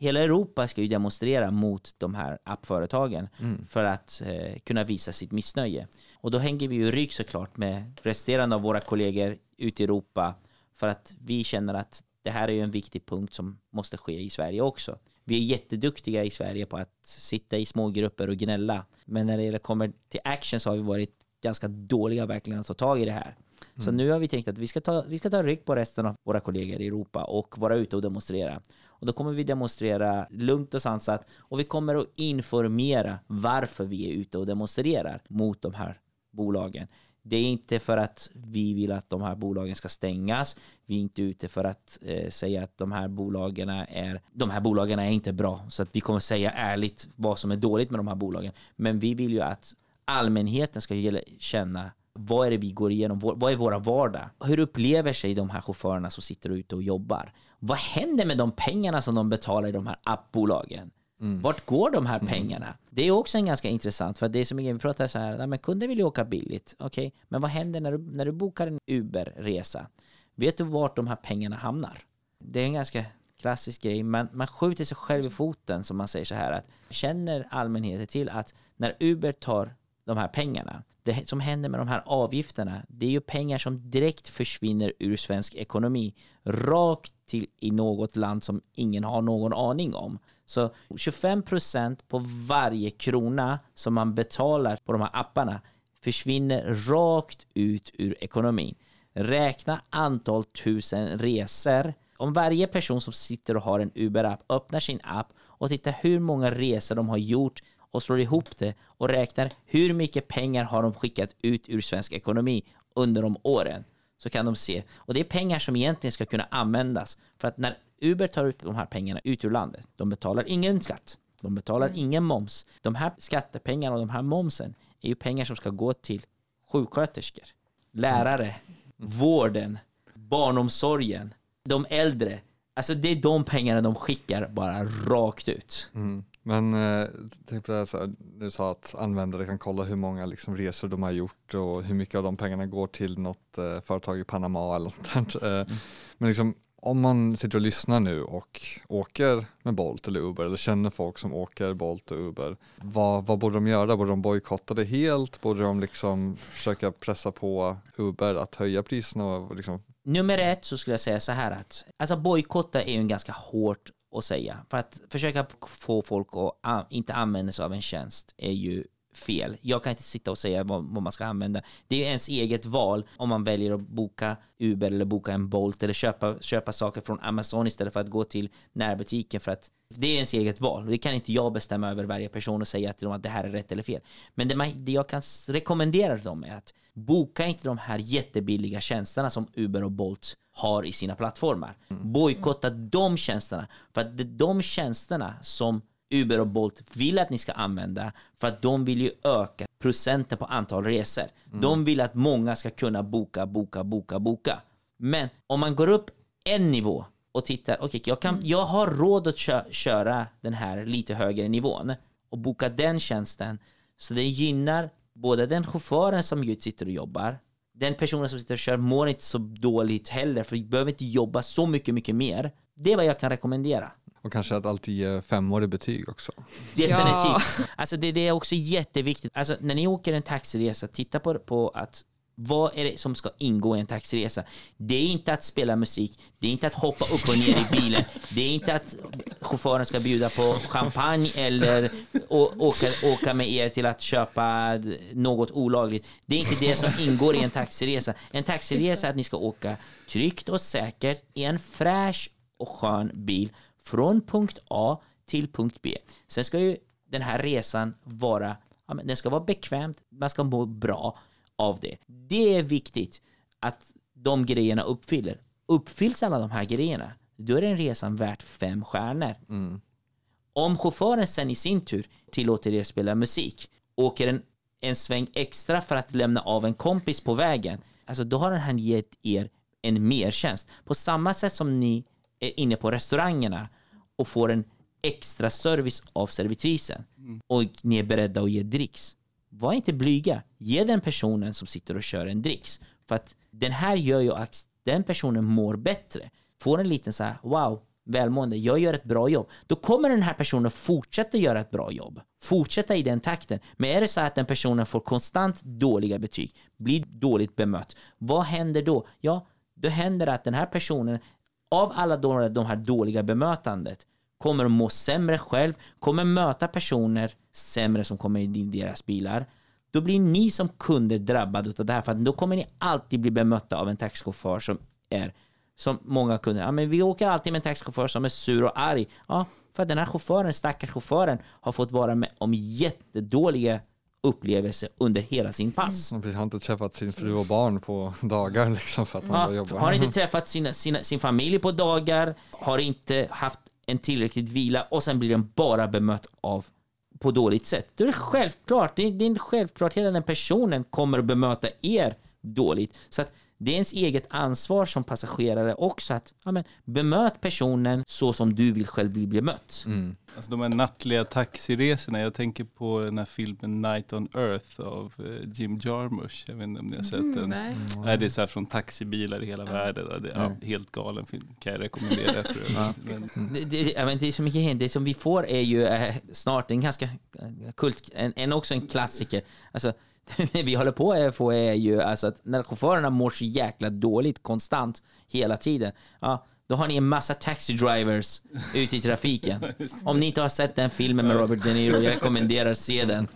hela Europa ska ju demonstrera mot de här appföretagen för att eh, kunna visa sitt missnöje. Och då hänger vi ju rygg såklart med resterande av våra kollegor ute i Europa för att vi känner att det här är ju en viktig punkt som måste ske i Sverige också. Vi är jätteduktiga i Sverige på att sitta i små grupper och gnälla. Men när det kommer till action så har vi varit ganska dåliga verkligen att ta tag i det här. Så nu har vi tänkt att vi ska, ta, vi ska ta rygg på resten av våra kollegor i Europa och vara ute och demonstrera. Och då kommer vi demonstrera lugnt och sansat och vi kommer att informera varför vi är ute och demonstrerar mot de här bolagen. Det är inte för att vi vill att de här bolagen ska stängas. Vi är inte ute för att eh, säga att de här bolagen är de här bolagen är inte bra. Så att vi kommer säga ärligt vad som är dåligt med de här bolagen. Men vi vill ju att allmänheten ska känna vad är det vi går igenom? Vad är våra vardag? Hur upplever sig de här chaufförerna som sitter ute och jobbar? Vad händer med de pengarna som de betalar i de här appbolagen? Vart går de här pengarna? Det är också en ganska intressant, för det är som vi pratar så här, nej, men kunder vill ju åka billigt, okej, men vad händer när du, när du bokar en Uber-resa? Vet du vart de här pengarna hamnar? Det är en ganska klassisk grej, men man skjuter sig själv i foten som man säger så här att känner allmänheten till att när Uber tar de här pengarna, det som händer med de här avgifterna, det är ju pengar som direkt försvinner ur svensk ekonomi, rakt till i något land som ingen har någon aning om. Så 25% på varje krona som man betalar på de här apparna försvinner rakt ut ur ekonomin. Räkna antal tusen resor. Om varje person som sitter och har en Uber-app öppnar sin app och tittar hur många resor de har gjort och slår ihop det och räknar hur mycket pengar har de skickat ut ur svensk ekonomi under de åren så kan de se. Och det är pengar som egentligen ska kunna användas för att när Uber tar ut de här pengarna ut ur landet, de betalar ingen skatt, de betalar ingen moms. De här skattepengarna och de här momsen är ju pengar som ska gå till sjuksköterskor, lärare, vården, barnomsorgen, de äldre. Alltså det är de pengarna de skickar bara rakt ut. Mm. Men eh, tänk på det här, så här, du sa att användare kan kolla hur många liksom, resor de har gjort och hur mycket av de pengarna går till något eh, företag i Panama eller något sånt. där. Eh, Men liksom, om man sitter och lyssnar nu och åker med Bolt eller Uber eller känner folk som åker Bolt och Uber, vad, vad borde de göra? Borde de bojkotta det helt? Borde de liksom försöka pressa på Uber att höja priserna och liksom Nummer ett så skulle jag säga så här att alltså bojkotta är ju en ganska hårt att säga. För att försöka få folk att inte använda sig av en tjänst är ju fel. Jag kan inte sitta och säga vad, vad, man ska använda. Det är ens eget val om man väljer att boka Uber eller boka en Bolt eller köpa, köpa saker från Amazon istället för att gå till närbutiken för att det är ens eget val. Det kan inte jag bestämma över varje person och säga till dem att det här är rätt eller fel. Men det, det jag kan rekommendera dem är att boka inte de här jättebilliga tjänsterna som Uber och Bolt har i sina plattformar. Mm. Bojkotta de tjänsterna. För att det är de tjänsterna som Uber och Bolt vill att ni ska använda för att de vill ju öka procenten på antal resor. Mm. De vill att många ska kunna boka, boka, boka, boka. Men om man går upp en nivå och tittar, okej, okay, jag, mm. jag har råd att kö köra den här lite högre nivån och boka den tjänsten. Så det gynnar både den chauffören som sitter och jobbar, den personen som sitter och kör mår inte så dåligt heller, för vi behöver inte jobba så mycket, mycket mer. Det är vad jag kan rekommendera. Och kanske att alltid ge femårig betyg också. Definitivt. Ja. <laughs> Alltså det, det, är också jätteviktigt. Alltså när ni åker en taxiresa, titta på, på att vad är det som ska ingå i en taxiresa? Det är inte att spela musik, det är inte att hoppa upp och ner i bilen, <laughs> det är inte att chauffören ska bjuda på champagne eller åka, åka med er till att köpa något olagligt. Det är inte det som ingår i en taxiresa. En taxiresa är att ni ska åka tryggt och säkert i en fräsch och skön bil från punkt A till punkt B. Sen ska ju den här resan vara, ja, den ska vara bekvämt, man ska må bra av det. Det är viktigt att de grejerna uppfyller. Uppfylls alla de här grejerna, då är den resan värt fem stjärnor. Mm. Om chauffören sen i sin tur tillåter er spela musik, åker en, en sväng extra för att lämna av en kompis på vägen, alltså då har han gett er en mertjänst. På samma sätt som ni är inne på restaurangerna och får en extra service av servitrisen mm. och ni är beredda att ge dricks. Var inte blyga. Ge den personen som sitter och kör en dricks. För att den här gör ju att den personen mår bättre. Får en liten så här, wow, välmående, jag gör ett bra jobb. Då kommer den här personen fortsätta göra ett bra jobb. Fortsätta i den takten. Men är det så att den personen får konstant dåliga betyg, blir dåligt bemött, vad händer då? Ja, då händer det att den här personen av alla de, de här dåliga bemötandet kommer att må sämre själv, kommer möta personer sämre som kommer in i deras bilar. Då blir ni som kunder drabbade av det här för att då kommer ni alltid bli bemötta av en taxichaufför som är som många kunder, ja men vi åker alltid med en taxichaufför som är sur och arg. Ja, för att den här chauffören, stackars chauffören, har fått vara med om jättedåliga upplevelse under hela sin pass. Han har inte träffat sin fru och barn på dagar liksom för att han ja, jobbar. Har inte träffat sina, sina, sin familj på dagar, har inte haft en tillräckligt vila och sen blir den bara bemött av på dåligt sätt. Då är det självklart, det är, det är en självklarhet att den personen kommer att bemöta er dåligt. Så att det är ens eget ansvar som passagerare också att ja, men, bemöt personen så som du vill själv bli bemött. Mm. Alltså de här nattliga taxiresorna, jag tänker på den här filmen Night on Earth av eh, Jim Jarmusch. Jag vet inte om ni har sett mm, den? Nej. Mm. det är så här från taxibilar i hela mm. världen. Det är ja, helt galen film, kan jag rekommendera. För <laughs> ja. men. Det, det, det, är så mycket, det som vi får är ju eh, snart en ganska eh, kult, en, en också en klassiker. Alltså, <laughs> vi håller på att få är ju alltså att när chaufförerna mår så jäkla dåligt konstant hela tiden. Ja, då har ni en massa taxi drivers ute i trafiken. <laughs> Om ni inte har sett den filmen med Robert De Niro, jag rekommenderar att se den.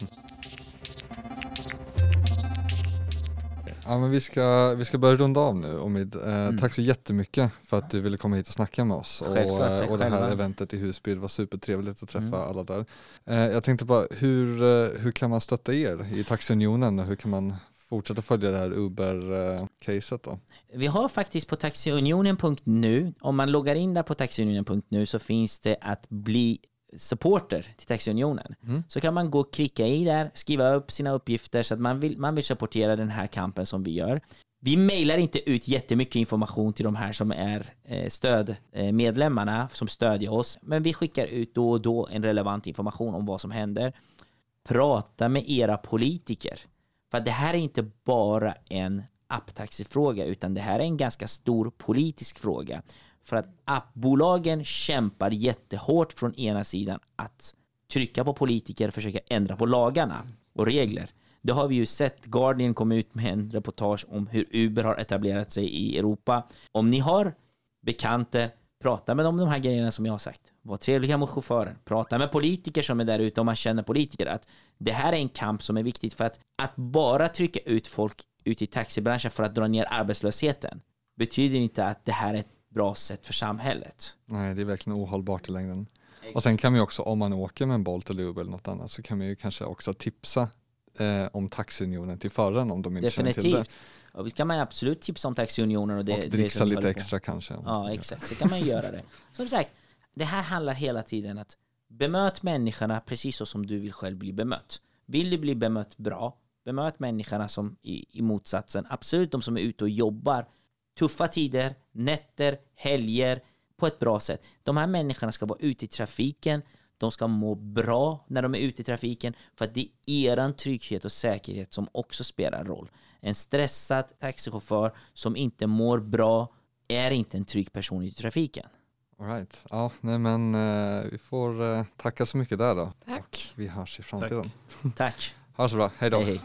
Ja, men vi, ska, vi ska börja runda av nu Omid. Eh, mm. Tack så jättemycket för att du ville komma hit och snacka med oss. Och, eh, och det här eventet i Husby, det var supertrevligt att träffa mm. alla där. Eh, jag tänkte bara, hur, eh, hur kan man stötta er i Taxiunionen och hur kan man fortsätta följa det här Uber-caset då? Vi har faktiskt på taxiunionen.nu, om man loggar in där på taxiunionen.nu så finns det att bli supporter till Taxiunionen. Mm. Så kan man gå och klicka i där, skriva upp sina uppgifter så att man vill, man vill supportera den här kampen som vi gör. Vi mejlar inte ut jättemycket information till de här som är eh, stödmedlemmarna som stödjer oss, men vi skickar ut då och då en relevant information om vad som händer. Prata med era politiker. För det här är inte bara en apptaxifråga, utan det här är en ganska stor politisk fråga. För att appbolagen kämpar jättehårt från ena sidan att trycka på politiker och försöka ändra på lagarna och regler. Det har vi ju sett. Guardian kom ut med en reportage om hur Uber har etablerat sig i Europa. Om ni har bekanta, Prata med dem om de här grejerna som jag har sagt. Var trevliga mot chauffören. Prata med politiker som är där ute om man känner politiker. Att det här är en kamp som är viktigt för att att bara trycka ut folk ut i taxibranschen för att dra ner arbetslösheten betyder inte att det här är ett bra sätt för samhället. Nej, det är verkligen ohållbart i längden. Och sen kan man ju också, om man åker med en Bolt eller Uber eller något annat, så kan man ju kanske också tipsa eh, om taxiunionen till föraren om de inte känner till det. Definitivt. Och det kan man absolut tipsa om taxiunionen och det, och det dricksa vi lite extra kanske. Ja, exakt. Så kan man göra det. <laughs> Som sagt, det här handlar hela tiden att bemöt människorna precis så som du vill själv bli bemött. Vill du bli bemött bra, bemöt människorna som i, i motsatsen. Absolut de som är ute och jobbar tuffa tider, nätter, helger på ett bra sätt. De här människorna ska vara ute i trafiken. De ska må bra när de är ute i trafiken för att det är eran trygghet och säkerhet som också spelar roll. En stressad taxichaufför som inte mår bra är inte en trygg person i trafiken. All right. Ja, nej men eh, vi får eh, tacka så mycket där då. Tack. Och vi hörs i framtiden. Tack. <laughs> Ha det så bra, hej då. Hej, hej.